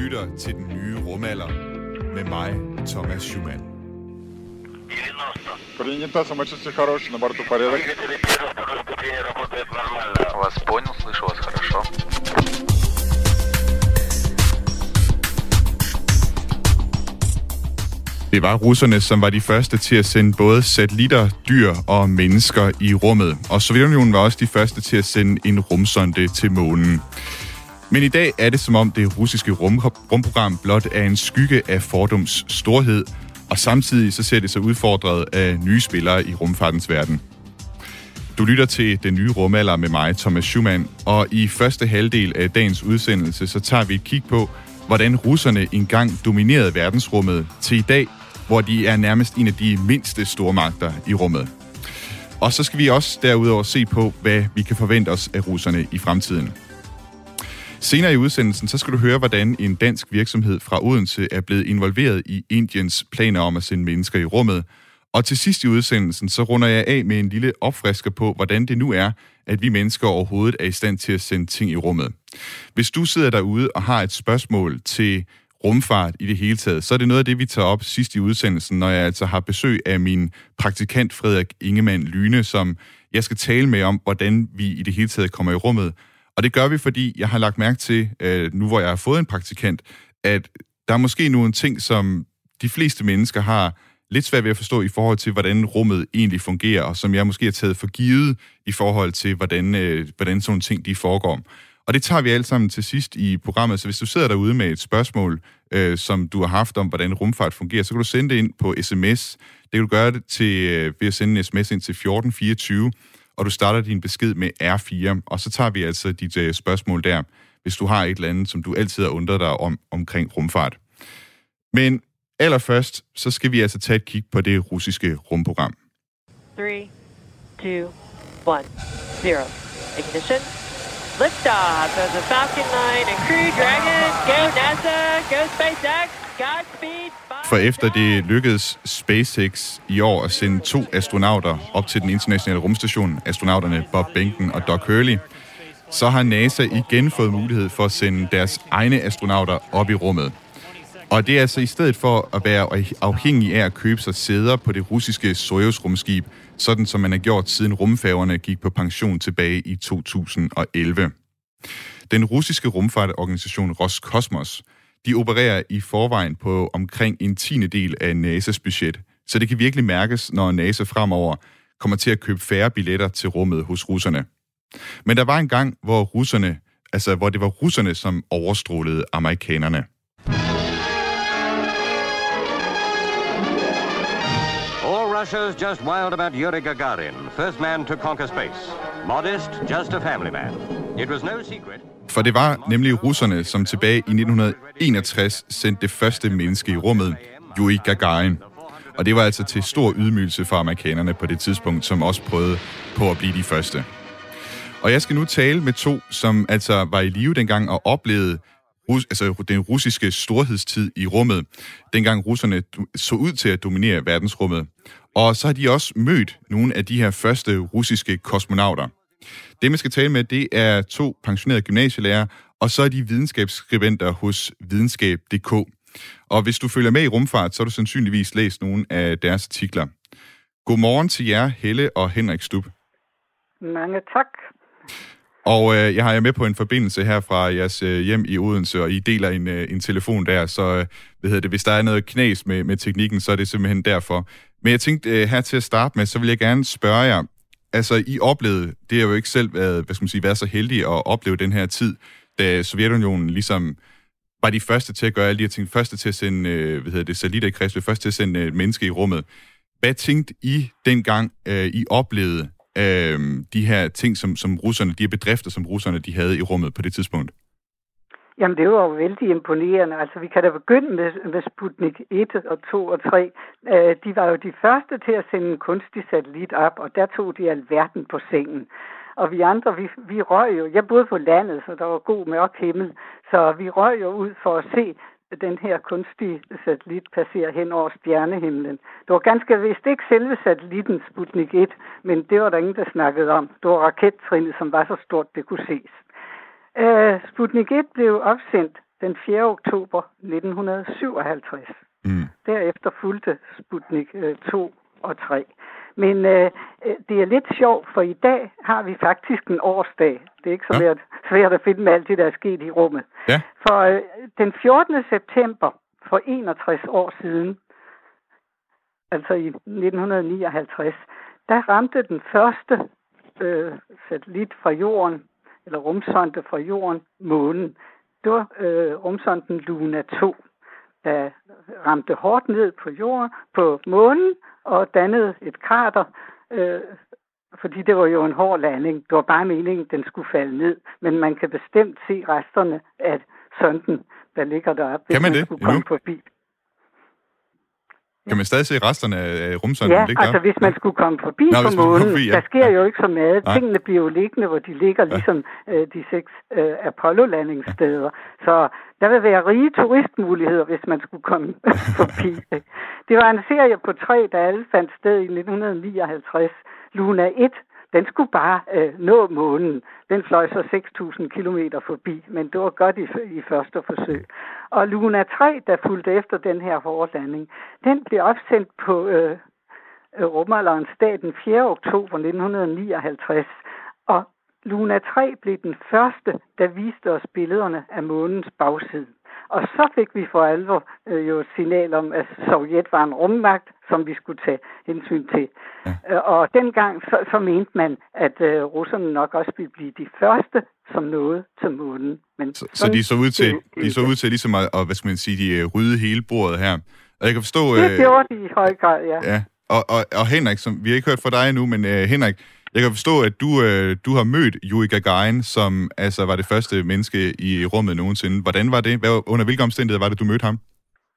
lytter til den nye rumalder med mig, Thomas Schumann. Принято, самочувствие хорошее, на борту порядок. Вас понял, слышу вас хорошо. Det var russerne, som var de første til at sende både satellitter, dyr og mennesker i rummet. Og Sovjetunionen var også de første til at sende en rumsonde til månen. Men i dag er det som om det russiske rum, rumprogram blot er en skygge af fordums storhed, og samtidig så ser det sig udfordret af nye spillere i rumfartens verden. Du lytter til Den Nye Rumalder med mig, Thomas Schumann, og i første halvdel af dagens udsendelse, så tager vi et kig på, hvordan russerne engang dominerede verdensrummet til i dag, hvor de er nærmest en af de mindste stormagter i rummet. Og så skal vi også derudover se på, hvad vi kan forvente os af russerne i fremtiden. Senere i udsendelsen, så skal du høre, hvordan en dansk virksomhed fra Odense er blevet involveret i Indiens planer om at sende mennesker i rummet. Og til sidst i udsendelsen, så runder jeg af med en lille opfrisker på, hvordan det nu er, at vi mennesker overhovedet er i stand til at sende ting i rummet. Hvis du sidder derude og har et spørgsmål til rumfart i det hele taget, så er det noget af det, vi tager op sidst i udsendelsen, når jeg altså har besøg af min praktikant Frederik Ingemann Lyne, som jeg skal tale med om, hvordan vi i det hele taget kommer i rummet. Og det gør vi, fordi jeg har lagt mærke til, øh, nu hvor jeg har fået en praktikant, at der er måske nogle ting, som de fleste mennesker har lidt svært ved at forstå i forhold til, hvordan rummet egentlig fungerer, og som jeg måske har taget for givet i forhold til, hvordan, øh, hvordan sådan nogle ting de foregår. Og det tager vi alle sammen til sidst i programmet. Så hvis du sidder derude med et spørgsmål, øh, som du har haft om, hvordan rumfart fungerer, så kan du sende det ind på sms. Det kan du gøre det til, øh, ved at sende en sms ind til 1424, og du starter din besked med R4, og så tager vi altså dit øh, spørgsmål der, hvis du har et eller andet, som du altid har undret dig om omkring rumfart. Men allerførst, så skal vi altså tage et kig på det russiske rumprogram. 3, 2, 1, 0. Ignition. Liftoff of the Falcon 9 and Crew Dragon. Go NASA, go SpaceX, Godspeed. For efter det lykkedes SpaceX i år at sende to astronauter op til den internationale rumstation, astronauterne Bob Behnken og Doug Hurley, så har NASA igen fået mulighed for at sende deres egne astronauter op i rummet. Og det er altså i stedet for at være afhængig af at købe sig sæder på det russiske Soyuz-rumskib, sådan som man har gjort siden rumfærgerne gik på pension tilbage i 2011. Den russiske rumfartorganisation Roskosmos, de opererer i forvejen på omkring en tiende del af NASA's budget, så det kan virkelig mærkes, når NASA fremover kommer til at købe færre billetter til rummet hos russerne. Men der var en gang, hvor russerne, altså hvor det var russerne, som overstrålede amerikanerne. Russia's just wild about Yuri Gagarin, first man to conquer space. Modest, just a family man. It was no secret. For det var nemlig russerne, som tilbage i 1961 sendte det første menneske i rummet, Yuri Gagarin. Og det var altså til stor ydmygelse for amerikanerne på det tidspunkt, som også prøvede på at blive de første. Og jeg skal nu tale med to, som altså var i live dengang og oplevede rus, altså den russiske storhedstid i rummet, dengang russerne så ud til at dominere verdensrummet. Og så har de også mødt nogle af de her første russiske kosmonauter. Det, man skal tale med, det er to pensionerede gymnasielærer, og så er de videnskabsskribenter hos videnskab.dk. Og hvis du følger med i rumfart, så har du sandsynligvis læst nogle af deres artikler. Godmorgen til jer, Helle og Henrik Stub. Mange tak. Og øh, jeg har jer med på en forbindelse her fra jeres øh, hjem i Odense, og I deler en, øh, en telefon der, så øh, hvad hedder det, hvis der er noget knas med, med teknikken, så er det simpelthen derfor. Men jeg tænkte øh, her til at starte med, så vil jeg gerne spørge jer, altså I oplevede, det har jo ikke selv været, hvad skal man sige, været så heldige at opleve den her tid, da Sovjetunionen ligesom var de første til at gøre alle de her ting, første til at sende, øh, hvad hedder det, satellitter i kredsløb, første til at sende øh, et menneske i rummet. Hvad tænkte I dengang, øh, I oplevede øh, de her ting, som, som russerne, de her bedrifter, som russerne de havde i rummet på det tidspunkt? Jamen, det var jo vældig imponerende. Altså, vi kan da begynde med, med Sputnik 1 og 2 og 3. Øh, de var jo de første til at sende en kunstig satellit op, og der tog de alverden på sengen. Og vi andre, vi, vi røg jo, jeg boede på landet, så der var god mørk himmel, så vi røg jo ud for at se den her kunstige satellit passere hen over stjernehimlen. Det var ganske vist ikke selve satellitten Sputnik 1, men det var der ingen, der snakkede om. Det var rakettrinnet, som var så stort, det kunne ses. Uh, Sputnik 1 blev opsendt den 4. oktober 1957. Mm. Derefter fulgte Sputnik øh, 2 og 3. Men øh, øh, det er lidt sjovt, for i dag har vi faktisk en årsdag. Det er ikke så Ja. svært, svært at finde med alt det, der er sket i rummet. Ja. For øh, den 14. september for 61 år siden, altså i 1959, der ramte den første øh, satellit fra jorden, eller rumsonde fra jorden, månen. Det var øh, rumsonden Luna 2, der ramte hårdt ned på jorden, på månen, og dannede et krater, øh, fordi det var jo en hård landing. Det var bare meningen, den skulle falde ned. Men man kan bestemt se resterne af sonden, der ligger deroppe, hvis Kan man man det skulle endnu? komme forbi. Kan man stadig se resterne af rumsonden? Ja, ligge altså deroppe? hvis man skulle komme forbi Nå, på månen, forbi, ja. der sker Ja. jo ikke så meget. Nej. Tingene bliver jo liggende, hvor de ligger, ligesom øh, de seks øh, Apollo-landingssteder. Så der vil være rige turistmuligheder, hvis man skulle komme forbi. Det var en serie på tre, der alle fandt sted i 1959. Luna 1, den skulle bare øh, nå månen. Den fløj så 6.000 km forbi, men det var godt i, i første forsøg. Og Luna 3, der fulgte efter den her forlanding, den blev opsendt på øh, øh, rumalderens den 4. oktober 1959. Og Luna 3 blev den første, der viste os billederne af månens bagside. Og så fik vi for alvor øh, jo et signal om, at Sovjet var en rummagt, som vi skulle tage hensyn til. Ja. Og dengang så, så mente man, at øh, russerne nok også ville blive de første, som nåede til månen. Men Så, så de så ud til, de så ud til ligesom at, og, hvad skal man sige, de øh, rydde hele bordet her. Og jeg kan forstå... Det gjorde de i høj grad, ja. Ja, og, og, og Henrik, som, vi har ikke hørt fra dig endnu, men uh, Henrik, jeg kan forstå, at du, øh, du har mødt Yuri Gagarin, som altså var det første menneske i rummet nogensinde. Hvordan var det? Hvad, under hvilke omstændigheder var det, du mødte ham?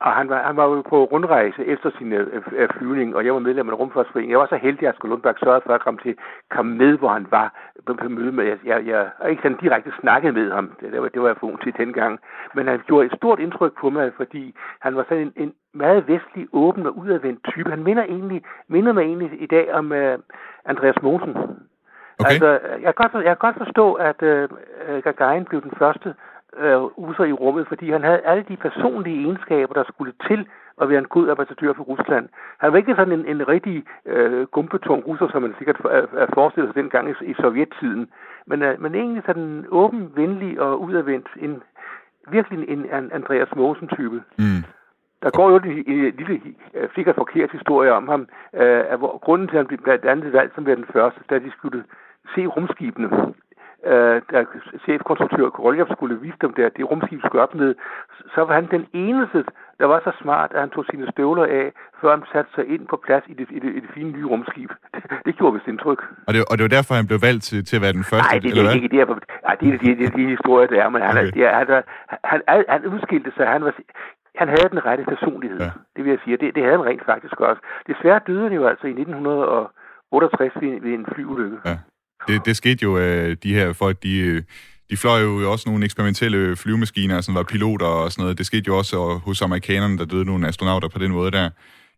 Og han var, han var jo på rundrejse efter sin øh, øh, flyvning, og jeg var medlem af Rumfartsforeningen. Jeg var så heldig, at Asger Lundberg sørgede for at komme, til, komme med, hvor han var på, på møde med. Jeg, jeg, jeg har ikke sådan direkte snakket med ham. Det, det, var, det var jeg for ung til dengang. Men han gjorde et stort indtryk på mig, fordi han var sådan en, en meget vestlig, åben og udadvendt type. Han minder, egentlig, minder mig egentlig i dag om øh, Andreas Mogensen. Okay. Altså, jeg kan godt, jeg kan godt forstå, at øh, øh, Gagarin blev den første øh, russer i rummet, fordi han havde alle de personlige egenskaber, der skulle til at være en god ambassadør for Rusland. Han var ikke sådan en, en rigtig øh, gumpetung russer, som man sikkert er, er forestillet sig dengang i, i sovjettiden, men, øh, men egentlig sådan en åben, venlig og udadvendt, en, virkelig en, en Andreas Mogensen-type. Mm. Der går jo en, en lille øh, sikkert forkert historie om ham, øh, af hvor grunden til, at han blev blandt andet valgt som den første, da de skulle se rumskibene. Øh, da chefkonstruktør Korolev skulle vise dem der, det rumskib skulle op med, så var han den eneste, der var så smart, at han tog sine støvler af, før han satte sig ind på plads i det, i det, i det fine nye rumskib. Det, det gjorde vist indtryk. Og det, og det var derfor, han blev valgt til, til at være den første, Nej, det, det er ikke derfor. Nej, det er de, de, de historier, der er, men han, Okay. han, er- han, han, han udskilte sig. Han, var, han havde den rette personlighed, Ja. det vil jeg sige. Det, det havde han rent faktisk også. Desværre døde han jo altså i 1968 ved, ved en flyulykke. Ja. Det, det skete jo, øh, de her folk, de, øh, de fløj jo også nogle eksperimentelle flyvemaskiner, som var piloter og sådan noget. Det skete jo også og hos amerikanerne, der døde nogle astronauter på den måde der.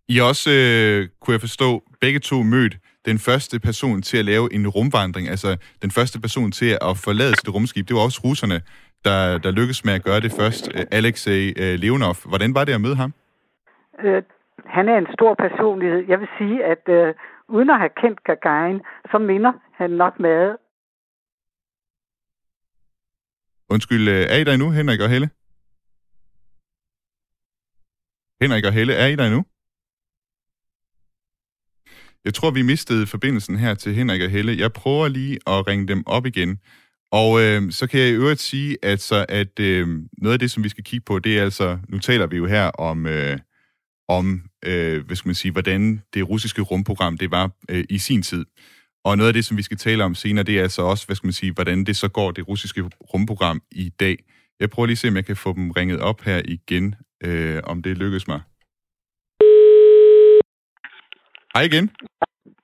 I også, øh, kunne jeg forstå, begge to mødt den første person til at lave en rumvandring, altså den første person til at forlade sit rumskib. Det var også russerne, der, der lykkedes med at gøre det først. Øh, Alexei øh, Leonov. Hvordan var det at møde ham? Øh, han er en stor personlighed. Jeg vil sige, at øh, uden at have kendt Gagarin, så minder han nok meget Undskyld, øh, er I der endnu, Henrik og Helle? Henrik og Helle, er I der endnu? Jeg tror, vi mistede forbindelsen her til Henrik og Helle. Jeg prøver lige at ringe dem op igen. Og øh, så kan jeg i øvrigt sige, altså, at øh, noget af det, som vi skal kigge på, det er altså, nu taler vi jo her om, øh, om øh, hvad skal man sige, hvordan det russiske rumprogram det var øh, i sin tid. Og noget af det, som vi skal tale om senere, det er altså også, hvad skal man sige, hvordan det så går, det russiske rumprogram i dag. Jeg prøver lige at se, om jeg kan få dem ringet op her igen, øh, om det lykkes mig. Hej igen.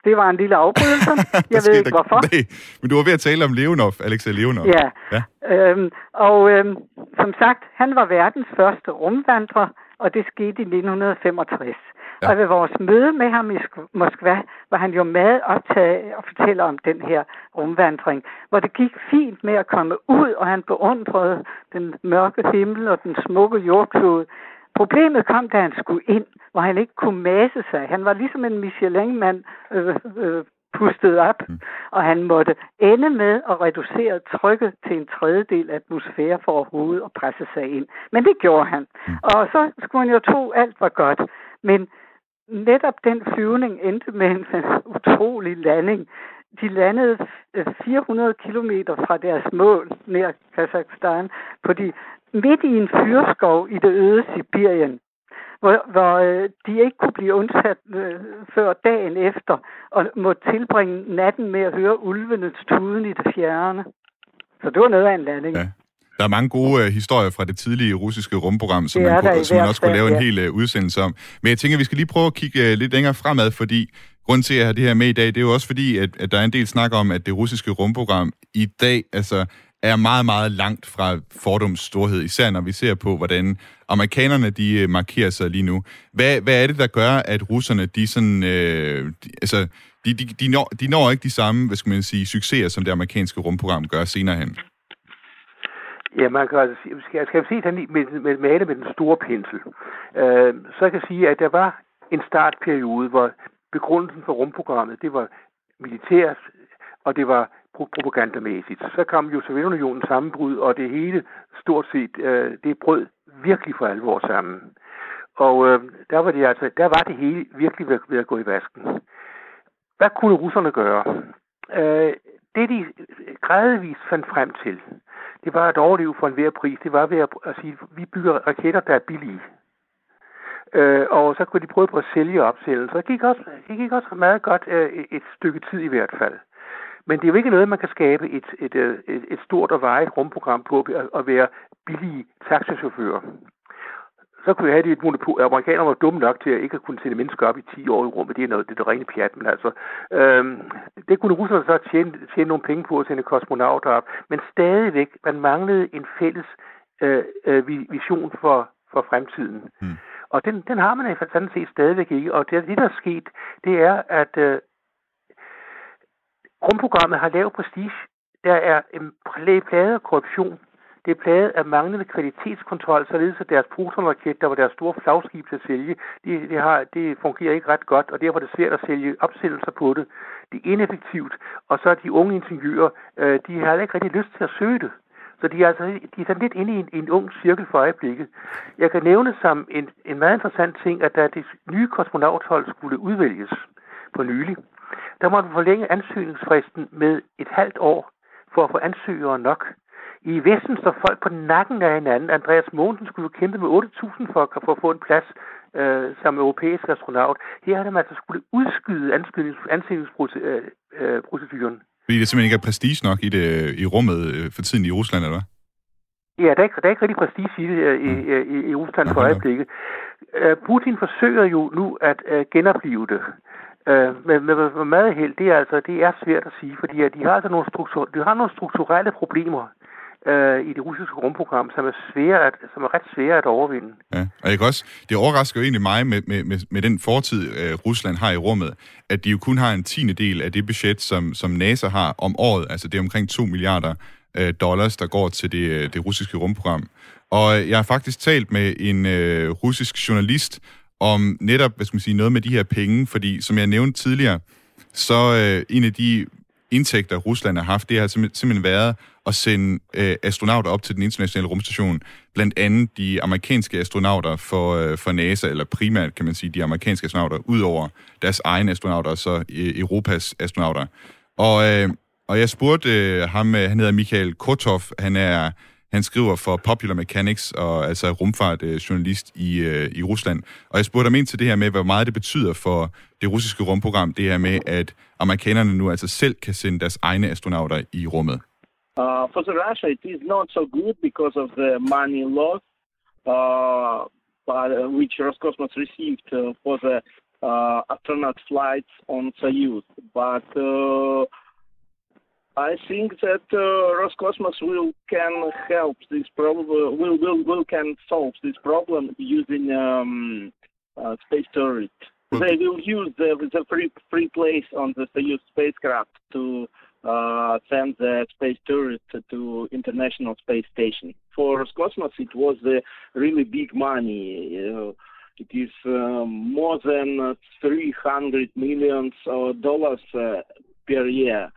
Det var en lille afbrydelse. Jeg ved ikke hvorfor. Nej, men du var ved at tale om Leonov, Alexei Leonov. Ja. Ja. Øhm, og øhm, som sagt, han var verdens første rumvandrer, og det skete i 1965. Ja. Og ved vores møde med ham i Moskva var han jo meget optaget at fortælle om den her rumvandring, hvor det gik fint med at komme ud, og han beundrede den mørke himmel og den smukke jordklode. Problemet kom, da han skulle ind, hvor han ikke kunne mase sig. Han var ligesom en Michelin-mand øh, øh, pustet op, mm. og han måtte ende med at reducere trykket til en tredjedel af atmosfære for overhovedet at presse sig ind. Men det gjorde han. Mm. Og så skulle han jo tro, alt var godt. Men netop den flyvning endte med en utrolig landing. De landede 400 øh, kilometer fra deres mål nær Kazakhstan på de, midt i en fyrskov i det øde Sibirien hvor, hvor øh, de ikke kunne blive undsat øh, før dagen efter, og må tilbringe natten med at høre ulvenes tuden i det fjerne. Så det var noget af en landing. Ja. Der er mange gode uh, historier fra det tidlige russiske rumprogram, som man, kunne, som man også kunne lave ja. en hel uh, udsendelse om. Men jeg tænker, at vi skal lige prøve at kigge uh, lidt længere fremad, fordi grund til, at jeg har det her med i dag, det er jo også fordi, at, at der er en del snak om, at det russiske rumprogram i dag altså, er meget, meget langt fra fordoms storhed, især når vi ser på, hvordan amerikanerne de øh, markerer sig lige nu. Hvad, hvad er det, der gør, at russerne, de sådan, øh, de, altså, de, de, de, når, de når ikke de samme, hvad skal man sige, succeser, som det amerikanske rumprogram gør senere hen? Ja, man kan altså sige, skal, skal se den med, med, male med den store pensel. Øh, så jeg kan sige, at der var en startperiode, hvor begrundelsen for rumprogrammet, det var militært, og det var propagandamæssigt. Så kom jo Sovjetunionens sammenbrud, og det hele stort set, øh, det brød virkelig for alvor sammen. Og øh, der, var det altså, der var det hele virkelig ved, ved at gå i vasken. Hvad kunne russerne gøre? Øh, det de gradvist fandt frem til, det var at overleve for enhver pris. Det var ved at, at sige, vi bygger raketter, der er billige. Øh, og så kunne de prøve på at sælge opsættelser. Det gik også, det gik også meget godt øh, et stykke tid i hvert fald. Men det er jo ikke noget, man kan skabe et, et, et, et stort og vejet rumprogram på at være billige taxachauffører. Så kunne vi have det et monopol. Amerikanerne var dumme nok til at ikke at kunne sende mennesker op i 10 år i rummet. Det er noget, det er rene pjat, men altså, øhm, det kunne russerne så tjene, tjene nogle penge på at sende kosmonauter op. Men stadigvæk, man manglede en fælles øh, øh, vision for, for fremtiden. Hmm. Og den, den har man i sådan set stadigvæk ikke. Og det, det der er sket, det er, at øh, Rumprogrammet har lav prestige. Der er en plade af korruption. Det er plaget af manglende kvalitetskontrol, således at deres protonraket, der var deres store flagskib til at sælge, det, det, har, det fungerer ikke ret godt, og derfor er det svært at sælge opsættelser på det. Det er ineffektivt, og så er de unge ingeniører, øh, de har ikke rigtig lyst til at søge det. Så de er, altså, de er sådan lidt inde i en, en ung cirkel for øjeblikket. Jeg kan nævne som en, en meget interessant ting, at da det nye kosmonauthold skulle udvælges for nylig, der måtte man forlænge ansøgningsfristen med et halvt år for at få ansøgere nok. I Vesten står folk på nakken af hinanden. Andreas Mogensen skulle jo kæmpe med 8.000 for, for at få en plads øh, som europæisk astronaut. Her har man altså skulle udskyde ansøgningsproceduren. Fordi det simpelthen ikke er prestige nok i, det, i rummet øh, for tiden i Rusland, eller hvad? Ja, der er ikke, der er ikke rigtig prestige i det øh, i, mm. i, i Rusland for øjeblikket. Øh, Putin forsøger jo nu at uh, genopleve det. Øh, men med, med meget held, det er altså det er svært at sige, fordi at de har altså nogle, struktur, de har nogle strukturelle problemer øh, i det russiske rumprogram, som er, svære at, som er ret svære at overvinde. Ja, og jeg kan også, det overrasker jo egentlig mig med, med, med, med den fortid, øh, Rusland har i rummet, at de jo kun har en tiende del af det budget, som, som NASA har om året. Altså det er omkring 2 milliarder øh, dollars, der går til det, øh, det russiske rumprogram. Og øh, jeg har faktisk talt med en øh, russisk journalist om netop, hvad skal man sige, noget med de her penge, fordi som jeg nævnte tidligere, så øh, en af de indtægter, Rusland har haft, det har simpelthen været at sende øh, astronauter op til den internationale rumstation. Blandt andet de amerikanske astronauter for, øh, for NASA, eller primært kan man sige de amerikanske astronauter, ud over deres egne astronauter, så øh, Europas astronauter. Og, øh, og jeg spurgte øh, ham, øh, han hedder Michael Kotov, han er han skriver for Popular Mechanics, og altså rumfart øh, journalist i, øh, i Rusland. Og jeg spurgte ham ind til det her med, hvor meget det betyder for det russiske rumprogram, det her med, at amerikanerne nu altså selv kan sende deres egne astronauter i rummet. Uh, for the Russia, it is not so good because of the money loss uh, by, uh, which Roscosmos received uh, for the uh, astronaut flights on Soyuz. But uh, I think that uh, Roscosmos will can help this problem. Will will will can solve this problem using um, uh, space turret they will use the, the free, free place on the Soyuz spacecraft to uh, send the space tourists to International Space Station. For Roscosmos, it was uh, really big money. Uh, it is um, more than uh, 300 millions uh, dollars uh, per year.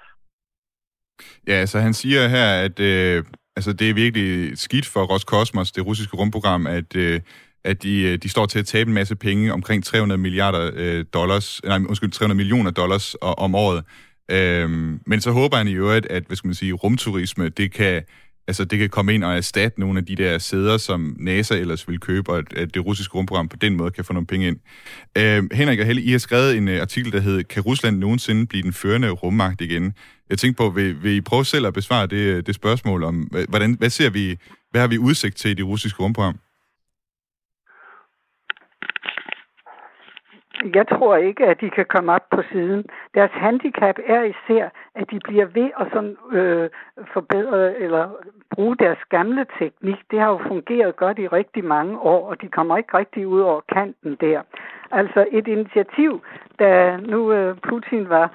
Ja, så han siger her, at øh, altså, det er virkelig skidt for Roskosmos, det russiske rumprogram, at, øh, at de, øh, de står til at tabe en masse penge, omkring 300 milliarder øh, dollars, nej, undskyld, 300 millioner dollars øh, om året. Øhm, men så håber han i øvrigt, at hvad skal man sige, rumturisme, det kan, altså, det kan komme ind og erstatte nogle af de der sæder, som NASA ellers vil købe, og at, det russiske rumprogram på den måde kan få nogle penge ind. Øh, Henrik og Helle, I har skrevet en øh, artikel, der hedder Kan Rusland nogensinde blive den førende rummagt igen? Jeg tænkte på, vil, vil I prøve selv at besvare det, øh, det spørgsmål om, hvordan, hvad ser vi, hvad har vi udsigt til i det russiske rumprogram? Jeg tror ikke, at de kan komme op på siden. Deres handicap er især, at de bliver ved at sådan, øh, forbedre eller bruge deres gamle teknik. Det har jo fungeret godt i rigtig mange år, og de kommer ikke rigtig ud over kanten der. Altså et initiativ, da nu øh, Putin var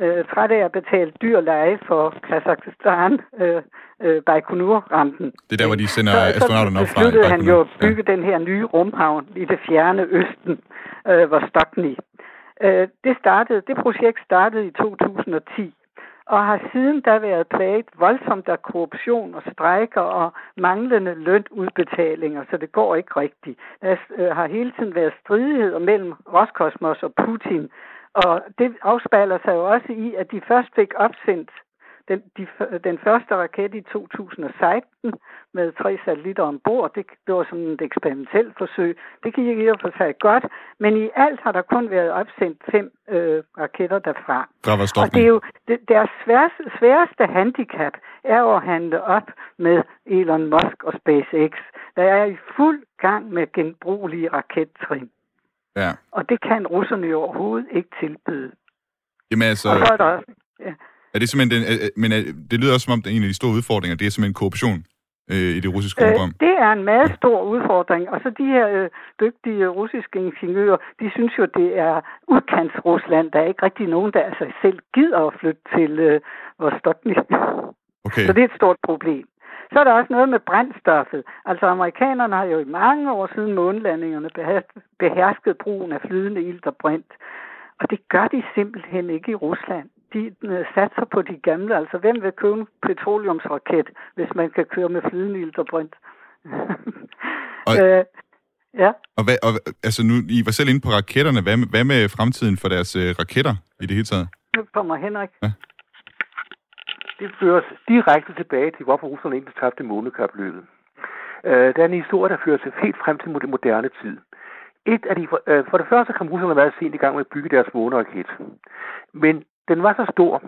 øh, træt af at betale dyr leje for Kazakhstan, øh, øh, Baikonur-rampen. Det er der, hvor de sender så, astronauterne op fra. Så besluttede han jo at bygge ja. den her nye rumhavn i det fjerne østen, øh, hvor Stokny. Øh, det, startede, det projekt startede i 2010, og har siden da været plaget voldsomt af korruption og strejker og manglende lønudbetalinger, så det går ikke rigtigt. Der øh, har hele tiden været stridigheder mellem Roskosmos og Putin, og det afspejler sig jo også i, at de først fik opsendt den, de, den første raket i 2016 med tre satellitter ombord, det, det var sådan et eksperimentelt forsøg. Det gik i og for sig godt, men i alt har der kun været opsendt fem øh, raketter derfra. Der og det er jo det, deres sværeste, sværeste handicap er at handle op med Elon Musk og SpaceX, der er i fuld gang med genbrugelige rakettrin. Ja. Og det kan russerne jo overhovedet ikke tilbyde. Jamen altså... Og så er der også, ja. Er det simpelthen den, men det lyder også som om, det er en af de store udfordringer, det er simpelthen korruption øh, i det russiske. Øh, det er en meget stor udfordring, og så de her øh, dygtige russiske ingeniører, de synes jo, det er udkants Rusland. Der er ikke rigtig nogen, der altså selv gider at flytte til øh, Vostokny. Okay. Så det er et stort problem. Så er der også noget med brændstoffet. Altså amerikanerne har jo i mange år siden månelandingerne behersket brugen af flydende ilt og brint. Og det gør de simpelthen ikke i Rusland. De øh, satser på de gamle. Altså, hvem vil købe en petroleumsraket, hvis man kan køre med flydende ilt og brint? og, øh, ja. Og, hvad, og altså nu, I var selv inde på raketterne. Hvad med, hvad med fremtiden for deres øh, raketter i det hele taget? Nu kommer Henrik. Ja det føres direkte tilbage til, hvorfor russerne ikke tabte månekapløbet. Øh, der er en historie, der fører sig helt frem til den moderne tid. Et af de, øh, for det første kom russerne været sent i gang med at bygge deres måneraket. Men den var så stor,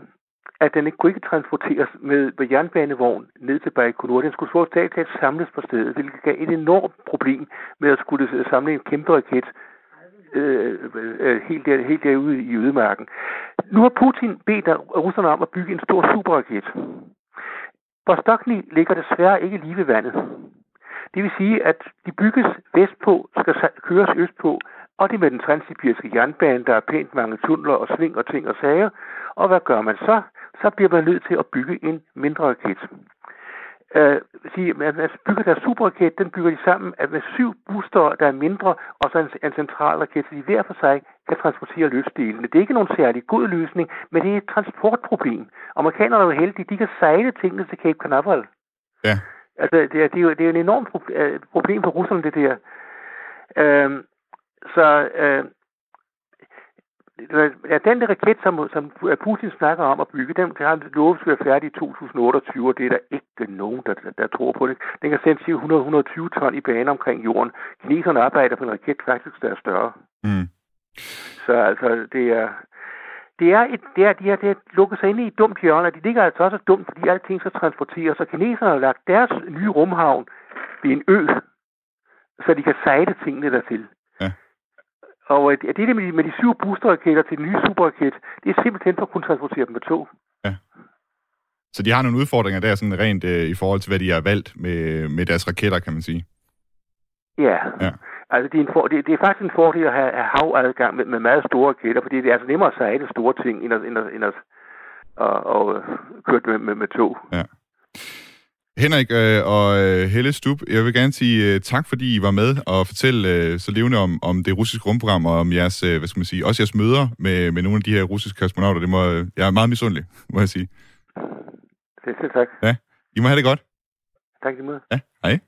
at den ikke kunne ikke transporteres med, med jernbanevogn ned til Baikonur. Den skulle så at samles på stedet, hvilket gav et enormt problem med at skulle samle en kæmpe raket øh, øh, helt, der, helt derude i ødemarken. Nu har Putin bedt russerne om at bygge en stor superraket. Vostokny ligger desværre ikke lige ved vandet. Det vil sige, at de bygges vestpå, skal køres østpå, og det med den transsibiriske jernbane, der er pænt mange tunneler og sving og ting og sager. Og hvad gør man så? Så bliver man nødt til at bygge en mindre raket øh, sige, man bygger deres superraket, den bygger de sammen med syv booster, der er mindre, og så en, en central raket, så de hver for sig kan transportere løsdelene. Det er ikke nogen særlig god løsning, men det er et transportproblem. Amerikanerne er jo heldige, de kan sejle tingene til Cape Canaveral. Ja. Altså, det er, det er, jo, det er jo en enormt øh, problem for russerne, det der. Øh, så øh, ja, den der raket, som, som Putin snakker om at bygge, den har lovet skal være færdig i 2028, og det er der ikke nogen, der, der, der tror på det. Den kan sende 100-120 ton i bane omkring jorden. Kineserne arbejder på en raket faktisk, der er større. Mm. Så altså, det er... Det er, et, det er, de er, det lukket sig ind i et dumt hjørne, og de ligger altså også dumt, fordi alting skal transporteres. Og kineserne har lagt deres nye rumhavn ved en ø, så de kan sejle tingene dertil. Og øh, det der med de, med de syv boosterraketter til den nye superraket, det er simpelthen for at kunne transportere dem med tog. Ja. Så de har nogle udfordringer der sådan rent øh, i forhold til, hvad de har valgt med, med deres raketter, kan man sige. Ja. ja. Altså, det er, en for, det, det er faktisk en fordel at have, have havadgang med, med meget store raketter, fordi det er altså nemmere at sejle store ting, end at, end at, end at og, og køre med, med, med tog. Ja. Henrik øh, og øh, Helle Stub, jeg vil gerne sige øh, tak, fordi I var med og fortælle øh, så levende om, om det russiske rumprogram og om jeres, øh, hvad skal man sige, også jeres møder med, med nogle af de her russiske kosmonauter. Det må, jeg er meget misundelig, må jeg sige. Det er tak. Ja, I må have det godt. Tak lige måde. Ja, hej.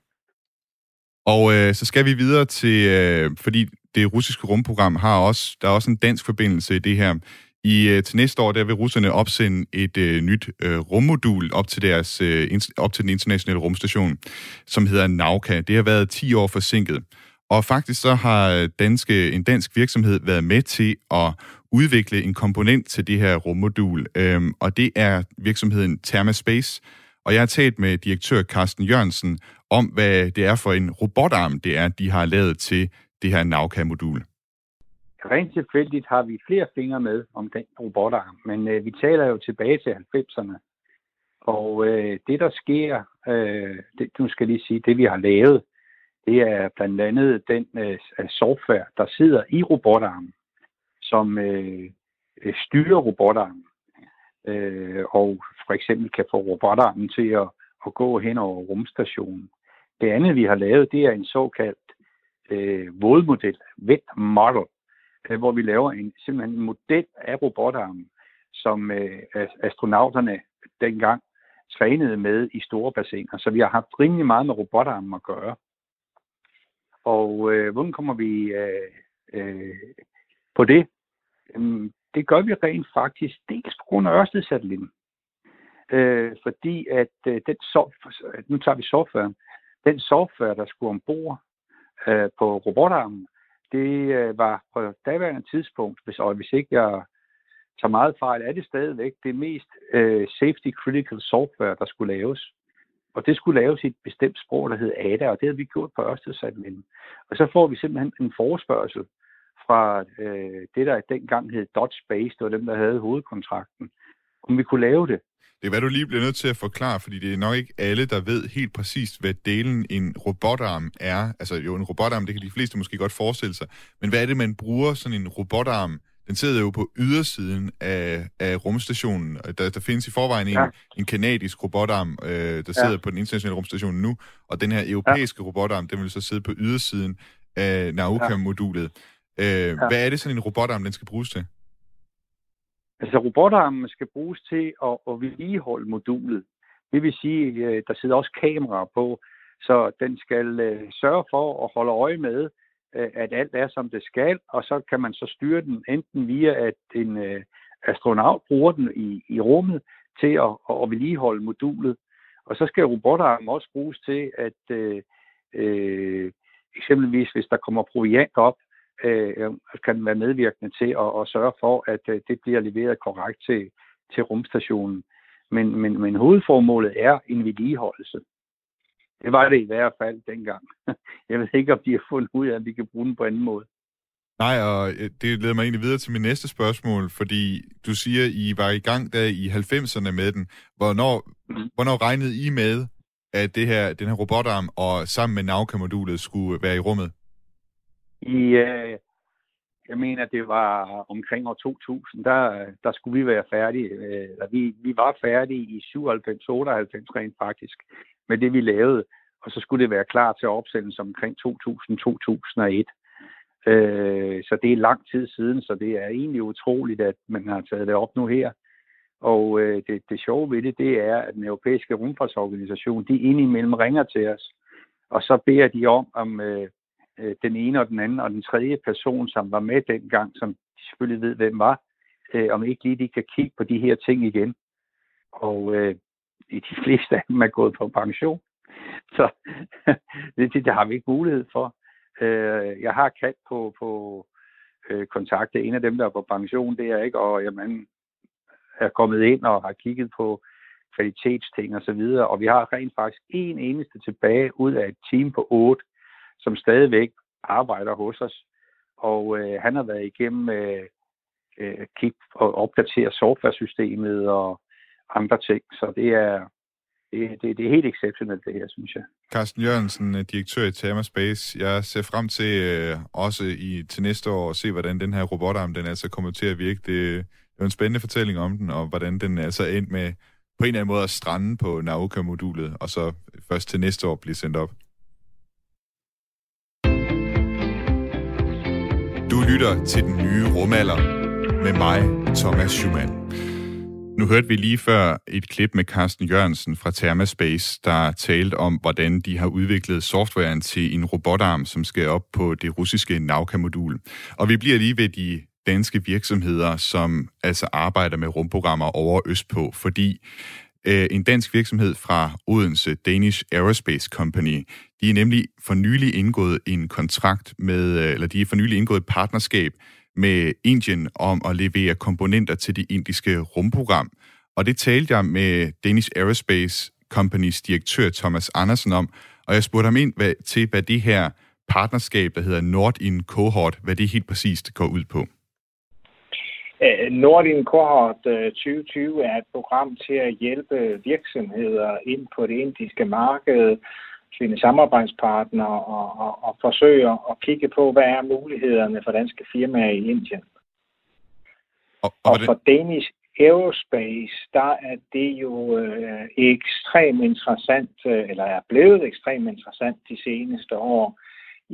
Og øh, så skal vi videre til, øh, fordi det russiske rumprogram har også, der er også en dansk forbindelse i det her. I øh, til næste år der vil russerne opsende et øh, nyt øh, rummodul op til deres øh, op til den internationale rumstation, som hedder Nauka. Det har været 10 år forsinket. Og faktisk så har øh, danske, en dansk virksomhed været med til at udvikle en komponent til det her rummodul, øhm, og det er virksomheden Thermaspace. Og jeg har talt med direktør Carsten Jørgensen om, hvad det er for en robotarm, det er, de har lavet til det her Nauka-modul. Rent tilfældigt har vi flere fingre med om den robotarm, men øh, vi taler jo tilbage til 90'erne. Og øh, det, der sker, øh, det, nu skal lige sige, det vi har lavet, det er blandt andet den øh, software, der sidder i robotarmen, som øh, øh, styrer robotarmen. Øh, og for eksempel kan få robotarmen til at, at gå hen over rumstationen. Det andet, vi har lavet, det er en såkaldt øh, vådmodel, wet model, øh, hvor vi laver en, simpelthen en model af robotarmen, som øh, astronauterne dengang trænede med i store bassiner. Så vi har haft rimelig meget med robotarmen at gøre. Og øh, hvordan kommer vi øh, øh, på det? Jamen, det gør vi rent faktisk dels på grund af Ørsted-satellitten. Øh, fordi at øh, den software, nu tager vi softwaren, den software, der skulle ombord øh, på robotarmen, det øh, var på daværende tidspunkt, hvis, og hvis ikke jeg tager meget fejl, er det stadigvæk det mest øh, safety critical software, der skulle laves. Og det skulle laves i et bestemt sprog, der hed ADA, og det havde vi gjort på Ørstedsadmin. Og så får vi simpelthen en forespørgsel fra øh, det, der dengang hed Dodge Space, det var dem, der havde hovedkontrakten, om vi kunne lave det. Det er, hvad du lige bliver nødt til at forklare, fordi det er nok ikke alle, der ved helt præcist, hvad delen en robotarm er. Altså jo, en robotarm, det kan de fleste måske godt forestille sig. Men hvad er det, man bruger sådan en robotarm? Den sidder jo på ydersiden af, af rumstationen. Der, der findes i forvejen en, ja. en kanadisk robotarm, øh, der sidder ja. på den internationale rumstation nu, og den her europæiske ja. robotarm, den vil så sidde på ydersiden af Nauka-modulet. Øh, ja. Hvad er det sådan en robotarm, den skal bruges til? Altså robotarmen skal bruges til at, at vedligeholde modulet. Det vil sige, at der sidder også kameraer på, så den skal øh, sørge for at holde øje med, øh, at alt er som det skal, og så kan man så styre den enten via, at en astronaut bruger den i, i rummet til at, at vedligeholde modulet. Og så skal robotarmen også bruges til, at øh, eksempelvis hvis der kommer proviant op, øh, kan være medvirkende til at, at sørge for, at øh, det bliver leveret korrekt til, til rumstationen. Men, men, men hovedformålet er en vedligeholdelse. Det var det i hvert fald dengang. Jeg ved ikke, om de har fundet ud af, at vi kan bruge den på anden måde. Nej, og øh, det leder mig egentlig videre til min næste spørgsmål, fordi du siger, I var i gang der i 90'erne med den. Hvornår, mm. hvornår regnede I med, at det her, den her robotarm og sammen med Nauka-modulet skulle være i rummet? I, øh, jeg mener, det var omkring år 2000, der, der skulle vi være færdige. Øh, eller vi, vi var færdige i 97-98 rent faktisk med det, vi lavede. Og så skulle det være klar til opsendelse omkring 2000-2001. Øh, så det er lang tid siden, så det er egentlig utroligt, at man har taget det op nu her. Og øh, det, det sjove ved det, det er, at den europæiske rumfartsorganisation, de indimellem ringer til os, og så beder de om, om øh, øh, den ene og den anden og den tredje person, som var med dengang, som de selvfølgelig ved, hvem var, øh, om ikke lige de kan kigge på de her ting igen. Og øh, de fleste af dem er gået på pension. Så det, det har vi ikke mulighed for. Øh, jeg har kaldt på, på øh, kontakte en af dem, der er på pension, det er ikke, og jamen, er kommet ind og har kigget på kvalitetsting og så videre, og vi har rent faktisk en eneste tilbage ud af et team på otte, som stadigvæk arbejder hos os. Og øh, han har været igennem øh, øh, kig og opdatere softwaresystemet og andre ting. Så det er, det, det, det er helt exceptionelt, det her, synes jeg. Carsten Jørgensen, øh, direktør i Therma Space. Jeg ser frem til øh, også i, til næste år at se, hvordan den her robotarm den altså kommer til at virke. Det, det er en spændende fortælling om den, og hvordan den altså endte med på en eller anden måde at strande på Nauka-modulet, og så først til næste år blive sendt op. Du lytter til den nye rumalder med mig, Thomas Schumann. Nu hørte vi lige før et klip med Carsten Jørgensen fra Thermaspace, der talte om, hvordan de har udviklet softwaren til en robotarm, som skal op på det russiske Nauka-modul. Og vi bliver lige ved de danske virksomheder, som altså arbejder med rumprogrammer over Østpå, fordi Øh, en dansk virksomhed fra Odense, Danish Aerospace Company, de er nemlig for nylig indgået en kontrakt med, øh, eller de er for nylig indgået et partnerskab med Indien om at levere komponenter til det indiske rumprogram. Og det talte jeg med Danish Aerospace Companys direktør Thomas Andersen om, og jeg spurgte ham ind hvad, til, hvad det her partnerskab, der hedder Nordin Cohort, hvad det helt præcist går ud på. Nordin Cohort 2020 er et program til at hjælpe virksomheder ind på det indiske marked finde samarbejdspartnere og, og, og forsøge at kigge på, hvad er mulighederne for danske firmaer i Indien. Og, og, og for Danish Aerospace, der er det jo øh, ekstremt interessant, øh, eller er blevet ekstremt interessant de seneste år,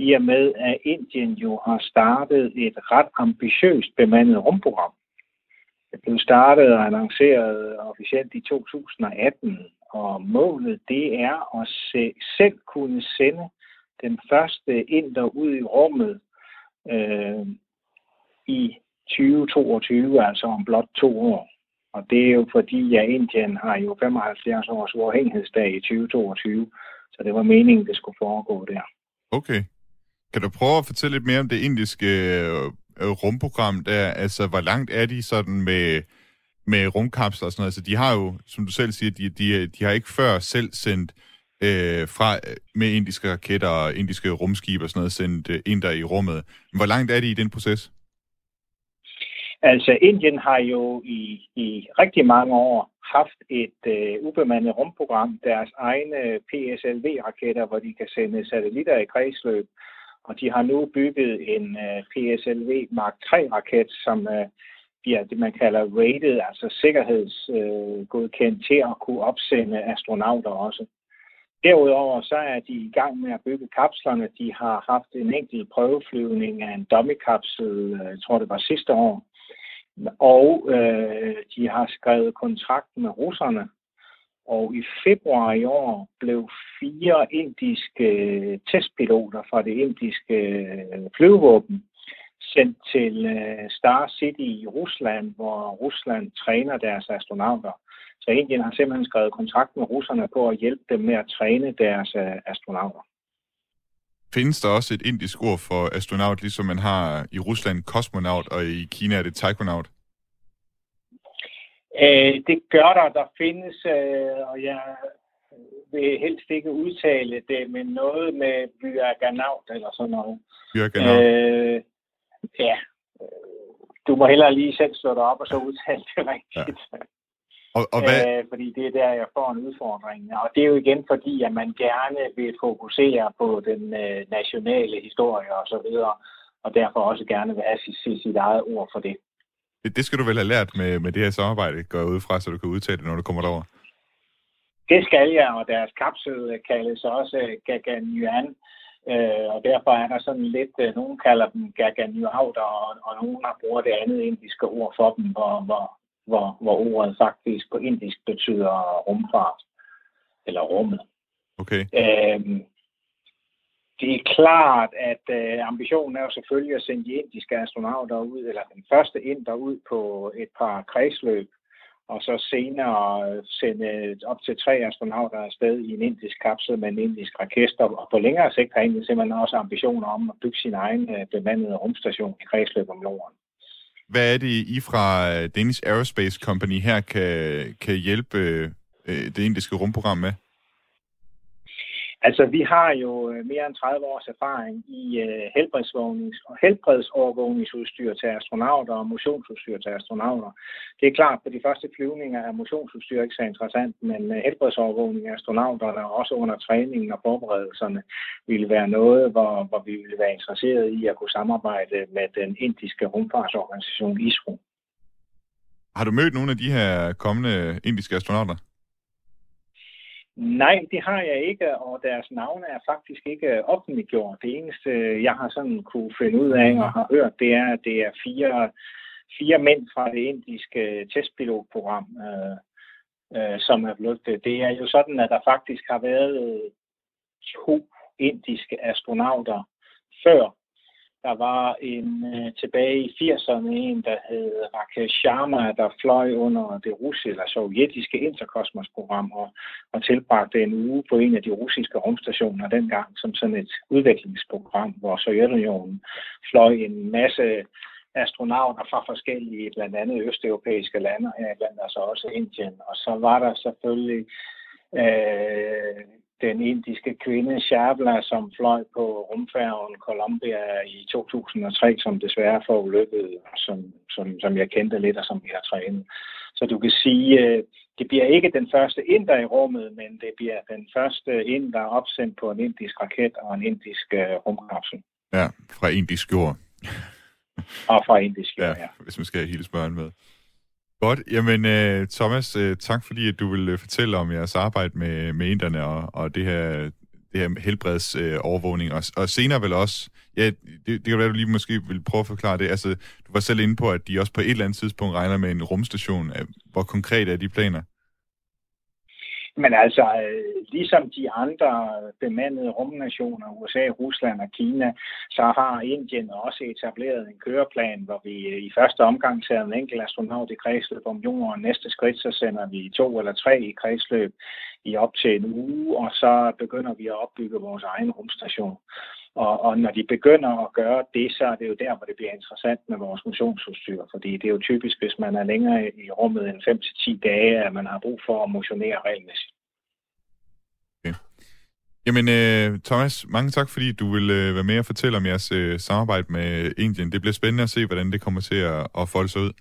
i og med, at Indien jo har startet et ret ambitiøst bemandet rumprogram. Det blev startet og annonceret officielt i 2018, og målet det er at se, selv kunne sende den første inder ud i rummet øh, i 2022, altså om blot to år. Og det er jo fordi, at Indien har jo 75 års uafhængighedsdag i 2022, så det var meningen, det skulle foregå der. Okay. Kan du prøve at fortælle lidt mere om det indiske øh, øh, rumprogram der? Altså, hvor langt er de sådan med med rumkapsler og sådan noget. Altså, de har jo, som du selv siger, de, de, de har ikke før selv sendt øh, fra øh, med indiske raketter og indiske rumskibe og sådan noget, sendt øh, ind der i rummet. Men hvor langt er de i den proces? Altså, Indien har jo i, i rigtig mange år haft et øh, ubemandet rumprogram, deres egne PSLV-raketter, hvor de kan sende satellitter i kredsløb. Og de har nu bygget en øh, PSLV Mark 3-raket, som øh, bliver det, man kalder rated, altså sikkerhedsgodkendt øh, til at kunne opsende astronauter også. Derudover så er de i gang med at bygge kapslerne. De har haft en enkelt prøveflyvning af en dummy-kapsel, øh, jeg tror det var sidste år. Og øh, de har skrevet kontrakt med russerne. Og i februar i år blev fire indiske testpiloter fra det indiske øh, flyvevåben sendt til øh, Star City i Rusland, hvor Rusland træner deres astronauter. Så Indien har simpelthen skrevet kontrakt med russerne på at hjælpe dem med at træne deres øh, astronauter. Findes der også et indisk ord for astronaut, ligesom man har i Rusland kosmonaut, og i Kina er det taikonaut? Øh, det gør der. Der findes, øh, og jeg vil helst ikke udtale det, men noget med byaganaut eller sådan noget. Byaganaut. Øh, ja, du må hellere lige selv slå dig op og så udtale det rigtigt. Ja. Og, og hvad... Æh, fordi det er der, jeg får en udfordring. Og det er jo igen fordi, at man gerne vil fokusere på den øh, nationale historie og så videre, og derfor også gerne vil have sit, sit eget ord for det. Det. Det skal du vel have lært med, med det her samarbejde, går ud fra, så du kan udtale det, når du kommer derover. Det skal jeg, og deres kapsel kaldes også Gaganyuan, Øh, og derfor er der sådan lidt, øh, nogen kalder dem gaganauter, og, og nogen har bruger det andet indiske ord for dem, hvor, hvor, hvor, hvor ordet faktisk på indisk betyder rumfart, eller rummet. Okay. Øh, det er klart, at øh, ambitionen er jo selvfølgelig at sende de indiske astronauter ud, eller den første ind ud på et par kredsløb og så senere sende op til tre astronauter afsted i en indisk kapsel med en indisk raket. Og på længere sigt har Indien simpelthen også ambitioner om at bygge sin egen øh, bemandede rumstation i kredsløb om jorden. Hvad er det, I fra øh, Danish Aerospace Company her kan, kan hjælpe øh, øh det indiske rumprogram med? Altså, vi har jo øh, mere end 30 års erfaring i uh, helbredsovervågnings- og helbredsovervågningsudstyr til astronauter og motionsudstyr til astronauter. Det er klart, på de første flyvninger er motionsudstyr ikke så interessant, men uh, helbredsovervågning af astronauterne og også under træningen og forberedelserne ville være noget, hvor, hvor vi ville være interesseret i at kunne samarbejde med den indiske rumfartsorganisation ISRO. Har du mødt nogle af de her kommende indiske astronauter? Nej, det har jeg ikke, og deres navne er faktisk ikke offentliggjort. Det eneste, jeg har sådan kunne finde ud af og har hørt, det er, at det er fire, fire mænd fra det indiske testpilotprogram, øh, øh, som er blevet det. Det er jo sådan, at der faktisk har været to indiske astronauter før der var en øh, tilbage i 80'erne en, der hed Rakesh Sharma, der fløj under det russiske eller sovjetiske interkosmosprogram og, og tilbragte en uge på en af de russiske rumstationer dengang som sådan et udviklingsprogram, hvor Sovjetunionen fløj en masse astronauter fra forskellige, blandt andet østeuropæiske lande, her blandt altså også Indien. Og så var der selvfølgelig øh, den indiske kvinde Shabla, som fløj på rumfærgen Columbia i 2003, som desværre får ulykket, som, som, som jeg kendte lidt og som vi har trænet. Så du kan sige, øh, det bliver ikke den første inder i rummet, men det bliver den første ind, der er opsendt på en indisk raket og en indisk uh, rumkapsel. Ja, fra indisk jord. og fra indisk jord, ja. ja. Hvis man skal hele spørgen med. Godt. Jamen, øh, Thomas, øh, tak fordi at du vil øh, fortælle om jeres arbejde med, med inderne og, og det her, det her helbredsovervågning. Uh, og, og senere vel også, ja, det, det kan være, du lige måske vil prøve at forklare det. Altså, du var selv inde på, at de også på et eller andet tidspunkt regner med en rumstation. Hvor konkret er de planer? Men altså, øh, ligesom de andre bemandede rumnationer, USA, Rusland og Kina, så har Indien også etableret en køreplan, hvor vi øh, i første omgang tager en enkelt astronaut i kredsløb om jorden. Næste skridt, så sender vi to eller tre i kredsløb i op til en uge, og så begynder vi at opbygge vores egen rumstation. Og, og når de begynder at gøre det, så er det jo der, hvor det bliver interessant med vores motionsudstyr. Fordi det er jo typisk, hvis man er længere i rummet end 5-10 dage, at man har brug for at motionere regelmæssigt. Jamen, øh, Thomas, mange tak, fordi du vil øh, være med og fortælle om jeres øh, samarbejde med Indien. Det bliver spændende at se, hvordan det kommer til at, at folde sig ud.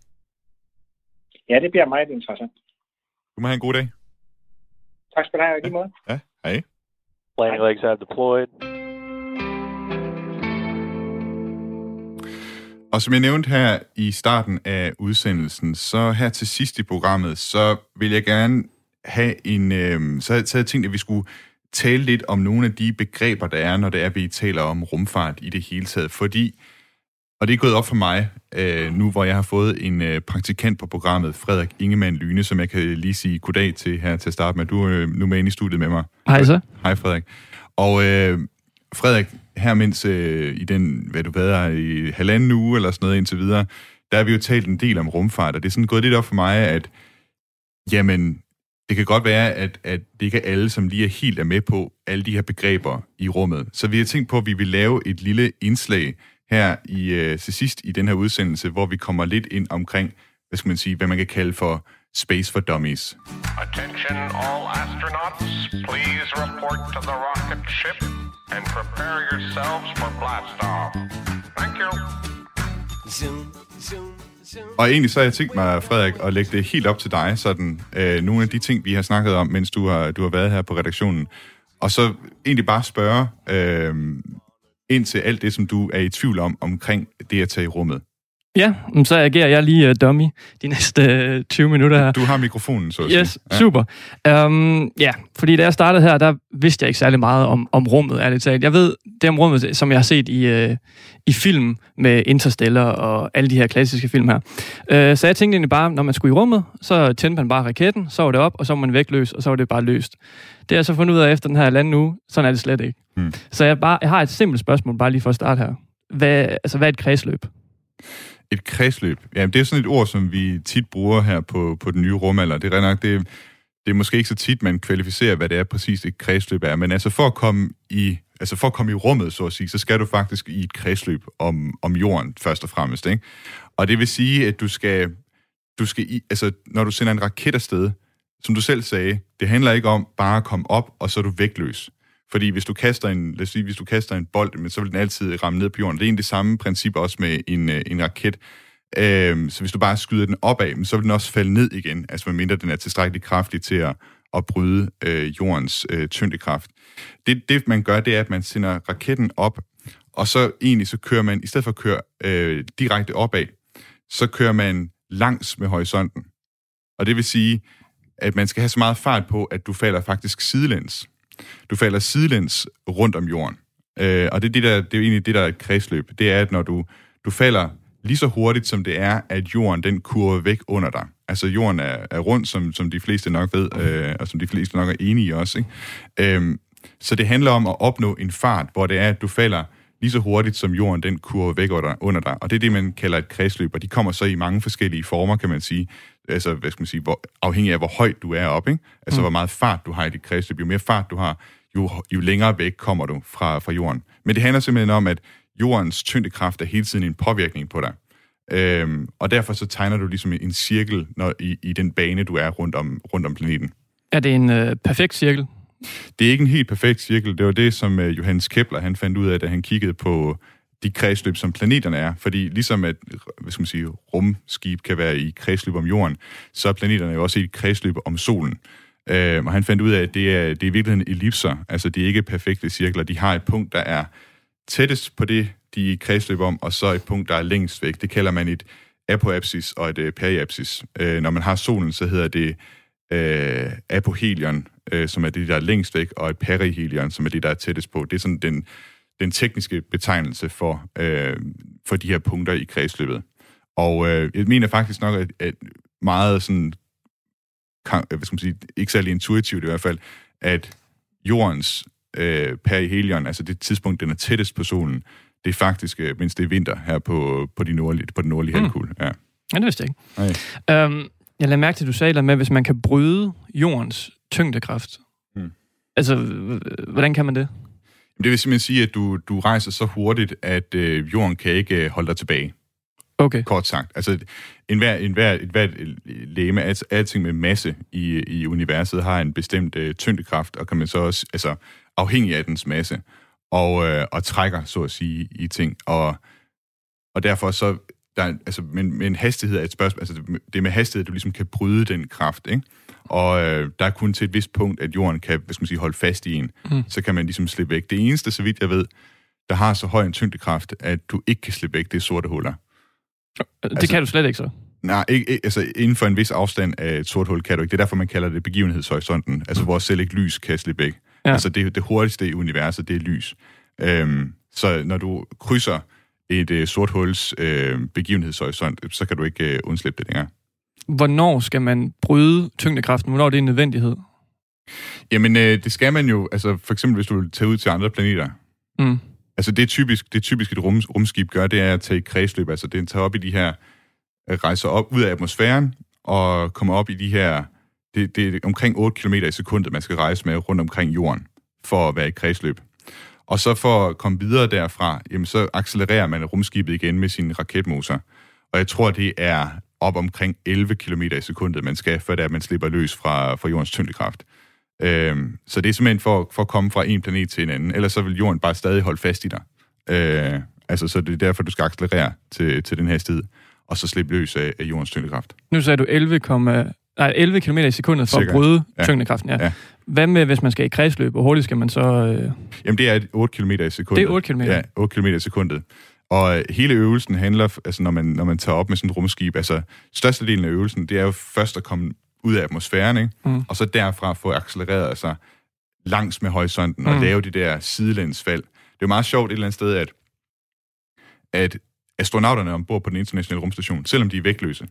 Ja, det bliver meget interessant. Du må have en god dag. Tak skal du have, i lige måde. Ja, hej. Landing legs have deployed. Og som jeg nævnte her i starten af udsendelsen, så her til sidst i programmet, så vil jeg gerne have en... Øh, så, så jeg tænkt, at vi skulle tale lidt om nogle af de begreber, der er, når det er, vi taler om rumfart i det hele taget. Fordi, og det er gået op for mig, øh, nu hvor jeg har fået en øh, praktikant på programmet, Frederik Ingemann Lyne, som jeg kan lige sige goddag til her til at starte med. Du er øh, nu med ind i studiet med mig. Hej så. Hej Frederik. Og øh, Frederik, her mens øh, i den, hvad du ved, i halvanden uge eller sådan noget indtil videre, der har vi jo talt en del om rumfart, og det er sådan gået lidt op for mig, at jamen, det kan godt være, at, at det ikke er alle, som lige er helt er med på alle de her begreber i rummet. Så vi har tænkt på, at vi vil lave et lille indslag her i, øh, til sidst i den her udsendelse, hvor vi kommer lidt ind omkring, hvad skal man sige, hvad man kan kalde for Space for Dummies. Attention all astronauts, please report to the rocket ship and prepare yourselves for blast off. Thank you. Og egentlig så har jeg tænkt mig, Frederik, at lægge det helt op til dig, sådan øh, nogle af de ting, vi har snakket om, mens du har, du har været her på redaktionen. Og så egentlig bare spørge øh, ind til alt det, som du er i tvivl om, omkring det at tage i rummet. Ja, så agerer jeg lige uh, dummy de næste uh, 20 minutter her. Du har mikrofonen, så at Yes, sige. ja. super. Um, ja, fordi da jeg startede her, der vidste jeg ikke særlig meget om, om rummet, ærligt talt. Jeg ved det om rummet, som jeg har set i, uh, i film med Interstellar og alle de her klassiske film her. Uh, så jeg tænkte egentlig bare, når man skulle i rummet, så tændte man bare raketten, så var det op, og så var man vægtløs, og så var det bare løst. Det har jeg så fundet ud af efter den her lande uge, sådan er det slet ikke. Hmm. Så jeg, bare, jeg har et simpelt spørgsmål, bare lige for at starte her. Hvad, altså, hvad er et kredsløb? Et kredsløb. Ja, det er sådan et ord, som vi tit bruger her på, på den nye rumalder. Det er nok, det, det er måske ikke så tit, man kvalificerer, hvad det er præcis et kredsløb er. Men altså for at komme i, altså for at komme i rummet, så at sige, så skal du faktisk i et kredsløb om, om jorden, først og fremmest. Ikke? Og det vil sige, at du skal, du skal i, altså når du sender en raket afsted, som du selv sagde, det handler ikke om bare at komme op, og så er du vægtløs. Fordi hvis du kaster en, lad os sige, hvis du kaster en bold, men så vil den altid ramme ned på jorden. Det er egentlig det samme princip også med en, øh, en raket. Øhm, så hvis du bare skyder den opad, så vil den også falde ned igen, altså medmindre den er tilstrækkeligt kraftig til at, at bryde øh, jordens øh, tyngdekraft. Det, det, man gør, det er, at man sender raketten op, og så egentlig så kører man, i stedet for at køre øh, direkte opad, så kører man langs med horisonten. Og det vil sige, at man skal have så meget fart på, at du falder faktisk sidelæns. Du falder sidelæns rundt om jorden. Øh, og det er, det, der, det er jo egentlig det, der er et kredsløb. Det er, at når du, du falder lige så hurtigt, som det er, at jorden den kurver væk under dig. Altså jorden er, er rund, som, som de fleste nok ved, øh, og som de fleste nok er enige i også. Ikke? Øhm, så det handler om at opnå en fart, hvor det er, at du falder lige så hurtigt, som jorden den kurver væk under, under dig. Og det er det, man kalder et kredsløb, og de kommer så i mange forskellige former, kan man sige. Altså, hvad skal man sige, hvor, afhængig af, hvor højt du er op, ikke? Altså, mm. hvor meget fart du har i dit kredsløb. Jo mere fart du har, jo, jo længere væk kommer du fra, fra jorden. Men det handler simpelthen om, at jordens tyngdekraft er hele tiden en påvirkning på dig. Øhm, og derfor så tegner du ligesom en cirkel når, i, i den bane, du er rundt om, rundt om planeten. Er det en øh, perfekt cirkel? Det er ikke en helt perfekt cirkel. Det var det, som øh, Johannes Kepler han fandt ud af, da han kiggede på øh, de kredsløb, som planeterne er. Fordi ligesom at øh, hvad skal man sige, rumskib kan være i kredsløb om jorden, så er planeterne jo også i et kredsløb om solen. Øh, og han fandt ud af, at det er, det er i virkeligheden ellipser. Altså, det er ikke perfekte cirkler. De har et punkt, der er tættest på det, de er i kredsløb om, og så et punkt, der er længst væk. Det kalder man et apoapsis og et øh, periapsis. Øh, når man har solen, så hedder det øh, apohelion, øh, som er det, der er længst væk, og et perihelion, som er det, der er tættest på. Det er sådan den, den tekniske betegnelse for, øh, for de her punkter i kredsløbet. Og øh, jeg mener faktisk nok, at, at meget sådan, kan, hvad skal man sige, ikke særlig intuitivt i hvert fald, at jordens øh, perihelion, altså det tidspunkt, den er tættest på solen, det er faktisk, øh, mens det er vinter her på, på, de nordlige, på den nordlige mm. halvkugle. Ja. Ja, det vidste jeg ikke. Nej. Øhm, jeg lader mærke til, at du sagde noget med, hvis man kan bryde jordens tyngdekraft. Hmm. Altså, hvordan kan man det? Det vil simpelthen sige, at du, du rejser så hurtigt, at øh, jorden kan ikke øh, holde dig tilbage. Okay. Kort sagt. Altså, enhver, enhver, et hvert læme, altså alting med masse i, i universet, har en bestemt øh, tyngdekraft, og kan man så også, altså afhængig af dens masse, og, øh, og trækker, så at sige, i ting. Og, og derfor så, der, er- altså, men, men hastighed er et spørgsmål, altså det er med hastighed, du ligesom kan bryde den kraft, ikke? Og øh, der er kun til et vist punkt, at jorden kan, hvad skal man sige, holde fast i en. Mm. Så kan man ligesom slippe væk. Det eneste, så vidt jeg ved, der har så høj en tyngdekraft, at du ikke kan slippe væk, det er sorte huller. Det altså, kan du slet ikke så. Nej, ikke, ikke, altså inden for en vis afstand af et sort hul kan du ikke. Det er derfor, man kalder det begivenhedshorisonten, altså hvor selv ikke lys kan slippe væk. Ja. Altså det, det hurtigste i universet, det er lys. Øhm, så når du krydser et øh, sort huls øh, begivenhedshorisont, så kan du ikke øh, undslippe det længere. Hvornår skal man bryde tyngdekraften? Hvornår er det en nødvendighed? Jamen, øh, det skal man jo, altså for eksempel hvis du vil tage ud til andre planeter. Mm. Altså det er typisk, det er typisk et rum, rumskib gør, det er at tage i kredsløb. Altså det tager op i de her, øh, rejser op ud af atmosfæren og kommer op i de her, det, det er omkring 8 km i sekundet, man skal rejse med rundt omkring jorden for at være i kredsløb. Og så for at komme videre derfra, jamen så accelererer man rumskibet igen med sin raketmotor. Og jeg tror, det er op omkring 11 km i sekundet, man skal, før det er, at man slipper løs fra, fra jordens tyngdekraft. Øhm, så det er simpelthen for, for at komme fra en planet til en anden. Ellers så vil jorden bare stadig holde fast i dig. Øh, altså, så det er derfor, du skal accelerere til, til den hastighed, og så slippe løs af, af jordens tyngdekraft. Nu sagde du 11, nej, 11 km i sekundet for Cirka. at bryde Ja. tyngdekraften. Ja. Ja. Hvad med, hvis man skal i kredsløb? Hvor hurtigt skal man så... Øh... Jamen, det er 8 km i sekundet. Det er 8 kilometer? Ja, 8 km i sekundet. Og øh, hele øvelsen handler, altså når man, når man tager op med sådan et rumskib, altså størstedelen af øvelsen, det er jo først at komme ud af atmosfæren, ikke? Mm. og så derfra få accelereret sig langs med horisonten og Mm. lave de der sidelænsfald. Det er jo meget sjovt et eller andet sted, at, at astronauterne ombord på den internationale rumstation, selvom de er vægtløse,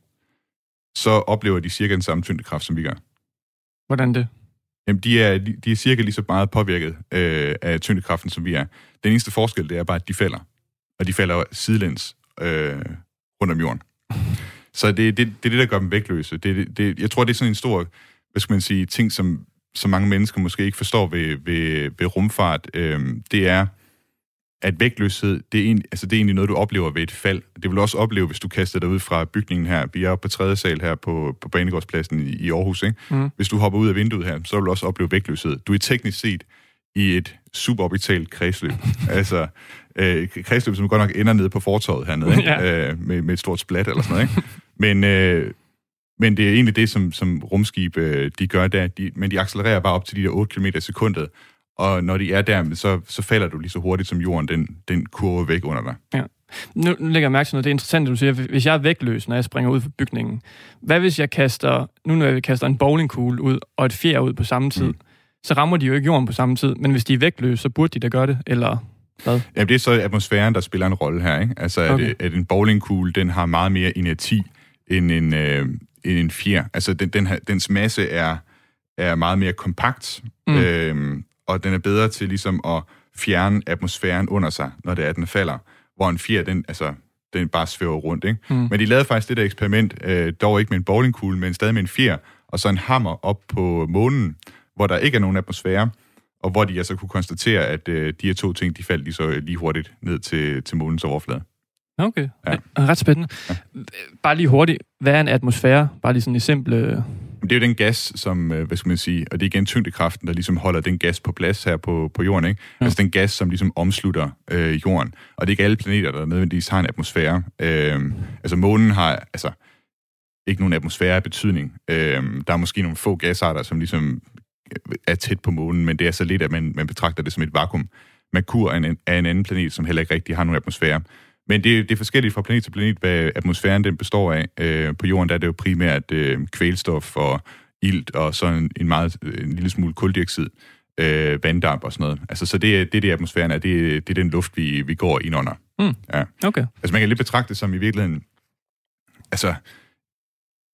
så oplever de cirka den samme tyngdekraft, som vi gør. Hvordan det? Jamen, de er, de er cirka lige så meget påvirket øh, af tyngdekraften, som vi er. Den eneste forskel, det er bare, at de falder. Og de falder sidelæns øh, rundt om jorden. Så det, det, det er det, der gør dem vægtløse. Det, det, det, jeg tror, det er sådan en stor, hvad skal man sige, ting, som, som mange mennesker måske ikke forstår ved, ved, ved rumfart. Øh, det er, at vægtløshed, det er, egentlig, altså det er egentlig noget, du oplever ved et fald. Det vil du også opleve, hvis du kaster dig ud fra bygningen her. Vi er oppe på tredje sal her på, på Banegårdspladsen i, i Aarhus. Ikke? Mm. Hvis du hopper ud af vinduet her, så vil du også opleve vægtløshed. Du er teknisk set i et suborbitalt kredsløb. altså, øh, kredsløb, som godt nok ender nede på fortorvet hernede, ikke? Ja. Øh, med, med et stort splat eller sådan noget. Ikke? Men, øh, men det er egentlig det, som, som rumskib øh, de gør der. De, men de accelererer bare op til de der 8 km i sekundet. Og når de er der, så, så falder du lige så hurtigt som jorden, den, den kurve væk under dig. Ja. Nu, nu lægger jeg mærke til noget. Det er interessant, at du siger, hvis jeg er vægtløs, når jeg springer ud fra bygningen. Hvad hvis jeg kaster, nu når jeg kaster en bowlingkugle ud og et fjer ud på samme tid, mm. så rammer de jo ikke jorden på samme tid. Men hvis de er vægtløse, så burde de da gøre det, eller hvad? Jamen, det er så atmosfæren, der spiller en rolle her. Ikke? Altså, at, Okay. okay. at en bowlingkugle, den har meget mere inerti end en, øh, end en fjer. Altså, den, den dens masse er, er meget mere kompakt, mm. øh, og den er bedre til ligesom at fjerne atmosfæren under sig, når det er, at den falder. Hvor en fjer, den, altså, den bare svæver rundt. Ikke? Mm. Men de lavede faktisk det der eksperiment, øh, dog ikke med en bowlingkugle, men stadig med en fjer, og så en hammer op på månen, hvor der ikke er nogen atmosfære, og hvor de altså kunne konstatere, at øh, de her to ting, de faldt lige så lige hurtigt ned til, til månens overflade. Okay, ja. ret spændende. Ja. Bare lige hurtigt, hvad er en atmosfære? Bare lige sådan i simple... Men det er jo den gas, som, øh, hvad skal man sige, og det er igen tyngdekraften, der ligesom holder den gas på plads her på, på jorden, ikke? Ja. Altså den gas, som ligesom omslutter øh, jorden. Og det er ikke alle planeter, der nødvendigvis har en atmosfære. Øh, altså månen har altså ikke nogen atmosfære af betydning. Øh, der er måske nogle få gasarter, som ligesom er tæt på månen, men det er så lidt, at man, man betragter det som et vakuum. Merkur er en, er en anden planet, som heller ikke rigtig har nogen atmosfære. Men det, det er forskelligt fra planet til planet, hvad atmosfæren den består af. Øh, på jorden der er det jo primært øh, kvælstof og ilt, og så en, en, meget, en lille smule koldioxid, øh, vanddamp og sådan noget. Altså, så det det, det atmosfæren er. Det, det er den luft, vi, vi går ind under. Mm. Ja. Okay. Altså, man kan lidt betragte det som i virkeligheden... Altså,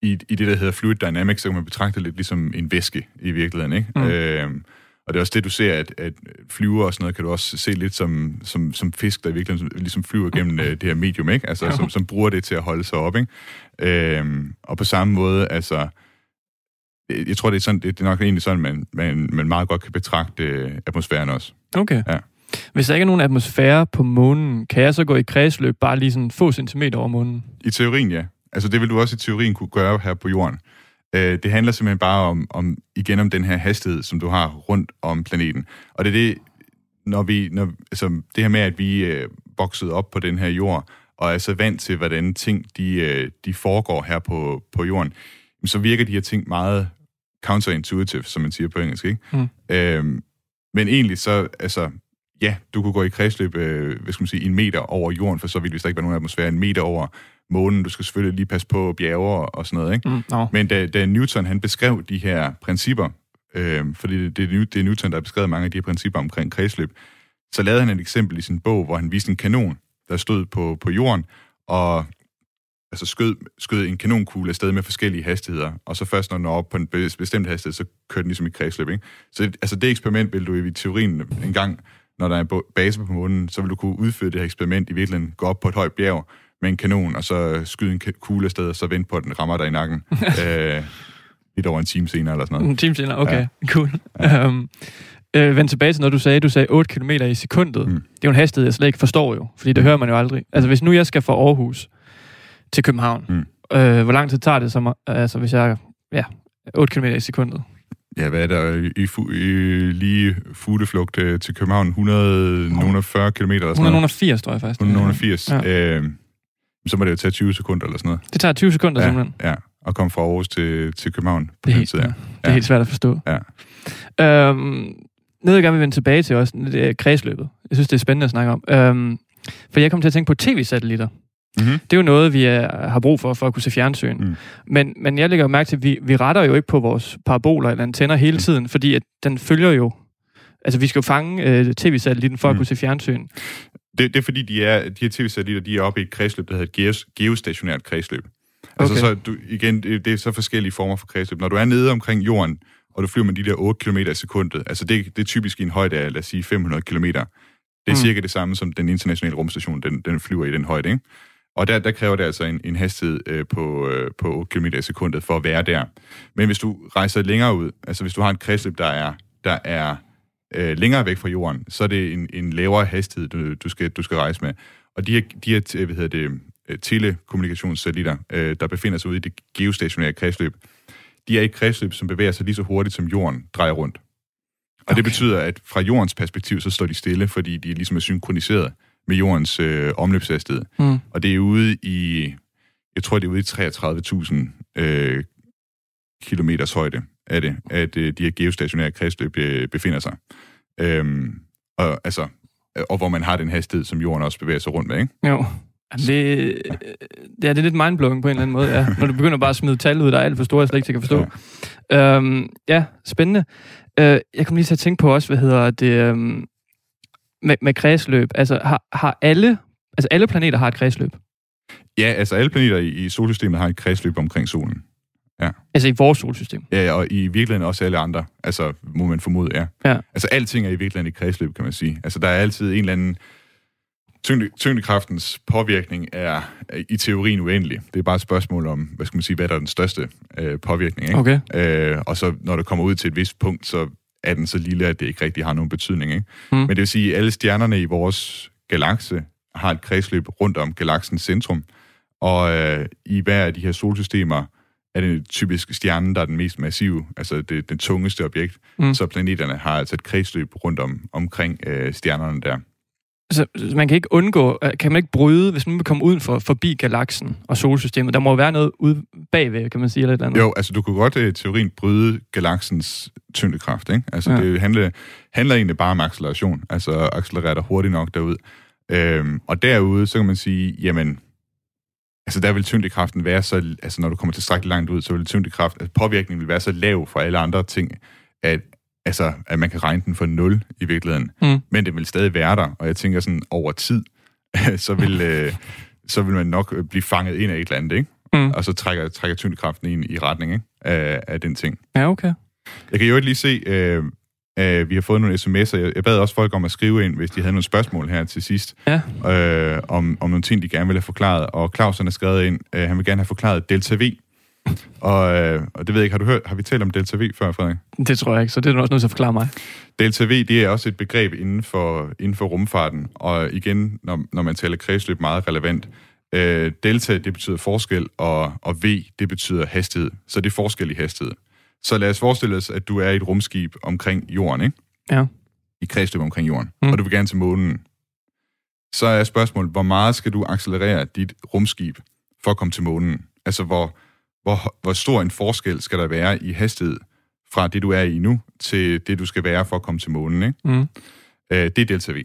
i, i det, der hedder fluid dynamics, så kan man betragte det lidt ligesom en væske i virkeligheden, ikke? Mm. Øhm, og det er også det, du ser, at, at flyver og sådan noget, kan du også se lidt som, som, som fisk, der i virkeligheden ligesom flyver gennem øh, det her medium, ikke? Altså, som, som bruger det til at holde sig op, ikke? Øhm, og på samme måde, altså, øh, jeg tror, det er, sådan, det er nok egentlig sådan, man, man, man meget godt kan betragte øh, atmosfæren også. Okay. Ja. Hvis der ikke er nogen atmosfære på månen, kan jeg så gå i kredsløb bare lige sådan få centimeter over månen? I teorien, ja. Altså, det vil du også i teorien kunne gøre her på jorden. Øh, det handler simpelthen bare om, om, igen om den her hastighed, som du har rundt om planeten. Og det er det, når vi, når, altså, det her med, at vi øh, voksede op på den her jord, og er så vant til, hvordan ting de, øh, de foregår her på, på jorden, så virker de her ting meget counterintuitive, som man siger på engelsk, ikke? Mm. Øhm, men egentlig så, altså, ja, du kunne gå i kredsløb, øh, hvad skal man sige, en meter over jorden, for så ville hvis der ikke være nogen atmosfære, en meter over månen. Du skal selvfølgelig lige passe på bjerge og sådan noget, ikke? Mm, no. Men da, da Newton, han beskrev de her principper, øh, fordi det, det, er det er Newton, der har beskrevet mange af de her principper omkring kredsløb, så lavede han et eksempel i sin bog, hvor han viste en kanon, der stod på, på jorden, og altså skød, skød en kanonkugle afsted med forskellige hastigheder, og så først når den når op på en be- bestemt hastighed, så kører den ligesom i kredsløb, ikke? Så altså det eksperiment vil du i teorien en gang, når der er base på månen, så vil du kunne udføre det her eksperiment i virkeligheden, gå op på et højt bjerg med en kanon, og så skyde en kugle afsted, og så vente på, at den rammer dig i nakken. øh, lidt over en time senere eller sådan noget. En time senere, okay, ja. cool. Ja. Um, øh, vend tilbage til noget, du sagde. Du sagde 8 km i sekundet. Mm. Det er jo en hastighed, jeg slet ikke forstår jo, fordi det hører man jo aldrig. Altså, hvis nu jeg skal fra Aarhus til København, mm. øh, hvor lang tid tager det så, altså, hvis jeg, ja, 8 km i sekundet? Ja, hvad er der i, fu- i lige fugleflugt øh, til København? 100, 140 km eller sådan noget? 180, tror jeg faktisk. 180. Ja. Ja. Øh, så må det jo tage 20 sekunder eller sådan noget. Det tager 20 sekunder ja, simpelthen. Ja, og komme fra Aarhus til, til København på Det den tid, ja. Det er helt svært at forstå. Ja. Øhm, noget, jeg gerne vil vende tilbage til også, det er kredsløbet. Jeg synes, det er spændende at snakke om. Øhm, for jeg kom til at tænke på tv-satellitter. Mm-hmm. Det er jo noget, vi er, har brug for, for at kunne se fjernsyn. Mm. Men, men jeg lægger mærke til, at vi, vi retter jo ikke på vores paraboler eller antenner hele tiden, fordi at den følger jo... Altså, vi skal jo fange øh, tv-satellitten for mm. at kunne se fjernsyn. Det, det er fordi, de, er, de her tv-satellitter, de er oppe i et kredsløb, der hedder et geos, geostationært kredsløb. Altså, Okay. så du, igen, det, det er så forskellige former for kredsløb. Når du er nede omkring jorden, og du flyver med de der 8 km i sekundet, altså det, det er typisk i en højde af, lad os sige, 500 km. Det er Mm. cirka det samme, som den internationale rumstation, den, den flyver i den højde, ikke? Og der, der kræver det altså en, en hastighed øh, på, øh, på 8 km i sekundet for at være der. Men hvis du rejser længere ud, altså hvis du har et kredsløb, der er, der er øh, længere væk fra jorden, så er det en, en lavere hastighed, du, du, skal, du skal rejse med. Og de her, de her hvad hedder det, øh, telekommunikationssatellitter, øh, der befinder sig ude i det geostationære kredsløb, de er i et kredsløb, som bevæger sig lige så hurtigt, som jorden drejer rundt. Og det betyder, at fra jordens perspektiv, så står de stille, fordi de ligesom er synkroniseret med jordens øh, omløbshastighed. Mm. Og det er ude i, jeg tror, det er ude i 33.000 øh, kilometers højde af det, at øh, de her geostationære kredsløb øh, befinder sig. Øhm, og, altså, øh, og hvor man har den hastighed, som jorden også bevæger sig rundt med, ikke? Jo. Det, det, er, det er lidt mindblowing på en eller anden måde, ja. Når du begynder bare at smide tal ud, der er alt for store, jeg slet ikke kan forstå. Ja, øhm, ja spændende. Øh, jeg kom lige til at tænke på også, hvad hedder det, øhm, med, med kredsløb. Altså, har, har alle, altså alle planeter har et kredsløb? Ja, altså alle planeter i, i solsystemet har et kredsløb omkring solen. Ja. Altså i vores solsystem? Ja, og i virkeligheden også alle andre. Altså, må man formode, ja. Ja. Altså, alting er i virkeligheden et kredsløb, kan man sige. Altså, der er altid en eller anden... Tyngde, tyngdekraftens påvirkning er, er i teorien uendelig. Det er bare et spørgsmål om, hvad skal man sige, hvad der er den største øh, påvirkning. Ikke? Okay. Øh, og så når det kommer ud til et vist punkt, så er den så lille, at det ikke rigtig har nogen betydning. Ikke? Mm. Men det vil sige, at alle stjernerne i vores galakse har et kredsløb rundt om galaksens centrum. Og øh, i hver af de her solsystemer er det typisk stjernen, der er den mest massive, altså det, den tungeste objekt. Mm. Så planeterne har altså et kredsløb rundt om omkring øh, stjernerne der. Altså, man kan ikke undgå, øh, kan man ikke bryde, hvis man vil komme ud for, forbi galaksen og solsystemet? Der må jo være noget ude bagved, kan man sige, eller et eller andet. Jo, altså du kunne godt i teorien bryde galaksens tyngdekraft, ikke? Altså ja. det handler, handler egentlig bare om acceleration, altså accelerere dig hurtigt nok derud. Øhm, og derude, så kan man sige, jamen, altså der vil tyngdekraften være så, altså når du kommer tilstrækkeligt langt ud, så vil tyngdekraft, altså påvirkningen vil være så lav for alle andre ting, at, altså, at man kan regne den for nul i virkeligheden. Mm. Men det vil stadig være der, og jeg tænker sådan over tid, så vil, øh, så vil man nok øh, blive fanget ind af et eller andet, ikke? Mm. Og så trækker, trækker tyngdekraften ind i retning ikke? Af, af den ting. Ja, okay. Jeg kan jo ikke lige se, øh, øh, vi har fået nogle sms'er. Jeg, jeg bad også folk om at skrive ind, hvis de havde nogle spørgsmål her til sidst, ja. øh, om, om nogle ting, de gerne ville have forklaret. Og Claus han har skrevet ind, øh, han vil gerne have forklaret Delta V. Og, øh, og det ved jeg ikke, har du hørt, har vi talt om Delta V før, Frederik? Det tror jeg ikke, så det er du også nødt til at forklare mig. Delta V, det er også et begreb inden for, inden for rumfarten, og igen, når, når man taler kredsløb, meget relevant. Øh, delta, det betyder forskel, og, og V, det betyder hastighed. Så det er forskel i hastighed. Så lad os forestille os, at du er i et rumskib omkring jorden, ikke? Ja. I kredsløb omkring jorden, mm. og du vil gerne til månen. Så er spørgsmålet, hvor meget skal du accelerere dit rumskib for at komme til månen? Altså, hvor, hvor, hvor stor en forskel skal der være i hastighed fra det, du er i nu, til det, du skal være for at komme til månen, ikke? Mm. Øh, det er Delta V.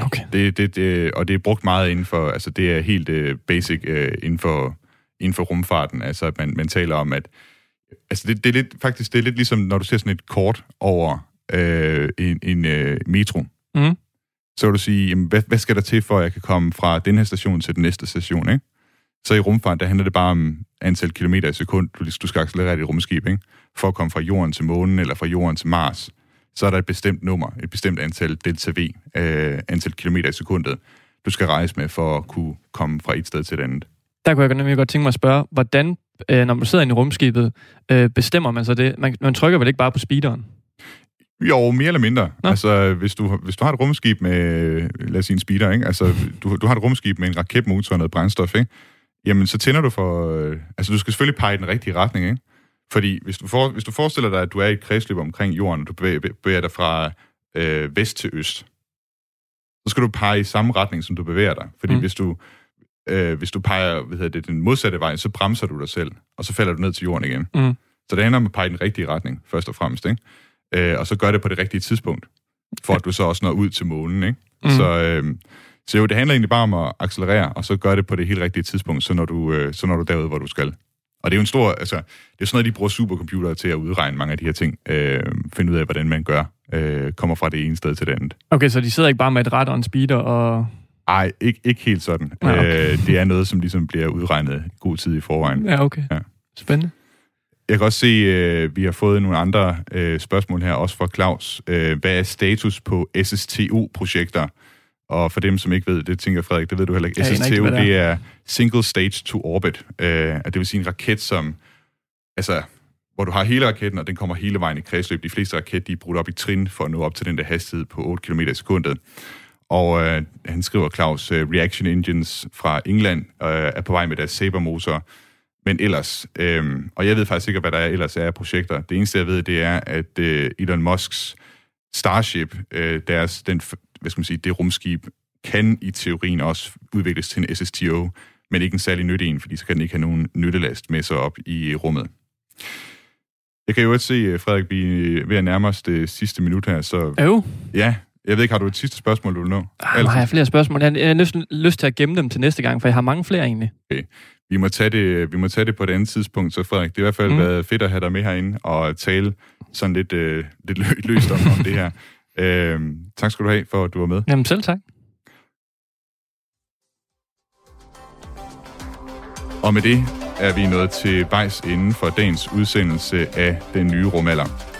Okay. Det, det, det, og det er brugt meget inden for, altså det er helt uh, basic uh, inden, for, inden for rumfarten. Altså at man, man taler om, at altså det, det er lidt, faktisk det er lidt ligesom, når du ser sådan et kort over uh, en, en uh, metro. Mm. Så vil du sige, jamen, hvad, hvad skal der til, for at jeg kan komme fra den her station til den næste station, ikke? Så i rumfart, der handler det bare om antal kilometer i sekund, du, du skal accelerere dit rumskib, ikke? For at komme fra jorden til månen, eller fra jorden til Mars så er der et bestemt nummer, et bestemt antal delta V, øh, antal kilometer i sekundet, du skal rejse med for at kunne komme fra et sted til et andet. Der kunne jeg nemlig godt tænke mig at spørge, hvordan, øh, når man sidder inde i rumskibet, øh, bestemmer man så det? Man, man trykker vel ikke bare på speederen? Jo, mere eller mindre. Nå. Altså, hvis du, hvis du har et rumskib med, lad os sige en speeder, ikke? Altså, du, du har et rumskib med en raketmotor og noget brændstof, ikke? Jamen, så tænder du for... Øh, altså, du skal selvfølgelig pege i den rigtige retning, ikke? Fordi hvis du, for, hvis du forestiller dig, at du er i et kredsløb omkring jorden, og du bevæger, bevæger dig fra øh, vest til øst, så skal du pege i samme retning, som du bevæger dig. Fordi Mm. hvis du øh, hvis du peger hvad hedder det, den modsatte vej, så bremser du dig selv, og så falder du ned til jorden igen. Mm. Så det handler om at pege i den rigtige retning, først og fremmest. Ikke? Øh, og så gør det på det rigtige tidspunkt, for at du så også når ud til månen. Ikke? Mm. Så, øh, så jo, det handler egentlig bare om at accelerere, og så gør det på det helt rigtige tidspunkt, så når du, øh, så når du derud, hvor du skal. Og det er jo en stor, altså, det er sådan noget, de bruger supercomputere til at udregne mange af de her ting, øh, finde ud af, hvordan man gør, øh, kommer fra det ene sted til det andet. Okay, så de sidder ikke bare med et ret og en speeder og... Nej, ikke, ikke helt sådan. Ja, okay. øh, det er noget, som ligesom bliver udregnet god tid i forvejen. Ja, okay. Ja. Spændende. Jeg kan også se, øh, vi har fået nogle andre øh, spørgsmål her, også fra Claus. Øh, hvad er status på SSTO-projekter? Og for dem, som ikke ved det, tænker jeg, Frederik, det ved du heller ikke. Jeg SSTO, ikke, det det er Single Stage to Orbit. Øh, det vil sige en raket, som... Altså, hvor du har hele raketten, og den kommer hele vejen i kredsløb. De fleste raketter, de er brudt op i trin for at nå op til den der hastighed på 8 km i sekundet. Og øh, han skriver, Claus, øh, Reaction Engines fra England øh, er på vej med deres Saber-motor. Men ellers, øh, og jeg ved faktisk ikke, hvad der er ellers er af projekter. Det eneste, jeg ved, det er, at øh, Elon Musks Starship, øh, deres, den, hvad skal man sige, det rumskib, kan i teorien også udvikles til en SSTO, men ikke en særlig nytte en, fordi så kan den ikke have nogen nyttelast med sig op i rummet. Jeg kan jo også se, øh, Frederik, vi er ved at nærme os det sidste minut her, så... Øv. Ja, jeg ved ikke, har du et sidste spørgsmål, du vil nå? Ah, nu har jeg flere spørgsmål. Jeg jeg har næsten lyst til at gemme dem til næste gang, for jeg har mange flere egentlig. Okay. Vi må, tage det, vi må tage det på et andet tidspunkt, så Frederik, det har i hvert fald mm. været fedt at have dig med herinde og tale sådan lidt, øh, lidt lø- løst om, om det her. Øh, tak skal du have, for at du var med. Jamen selv tak. Og med det er vi nået til vejs inden for dagens udsendelse af Den Nye Rumalder.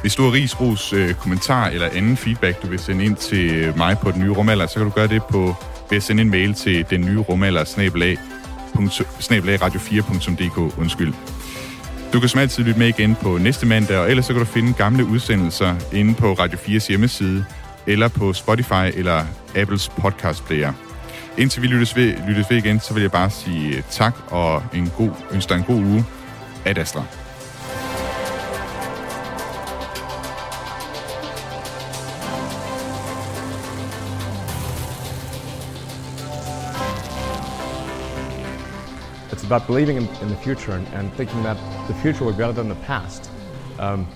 Hvis du har ris, ros, øh, kommentar eller anden feedback, du vil sende ind til øh, mig på Den Nye Rumalder, så kan du gøre det på ved at sende en mail til den nye rumalder snabelag, snabelag radio4.dk. Undskyld. Du kan som altid lytte med igen på næste mandag, og ellers så kan du finde gamle udsendelser inde på Radio 4's hjemmeside, eller på Spotify eller Apples podcast player. Indtil vi lyttes ved, lyttes ved igen, så vil jeg bare sige tak og en god, ønsker en god uge. Ad Astra. About believing in, in the future and, and thinking that the future will be better than the past. Um,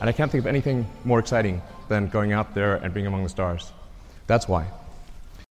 and I can't think of anything more exciting than going out there and being among the stars. That's why.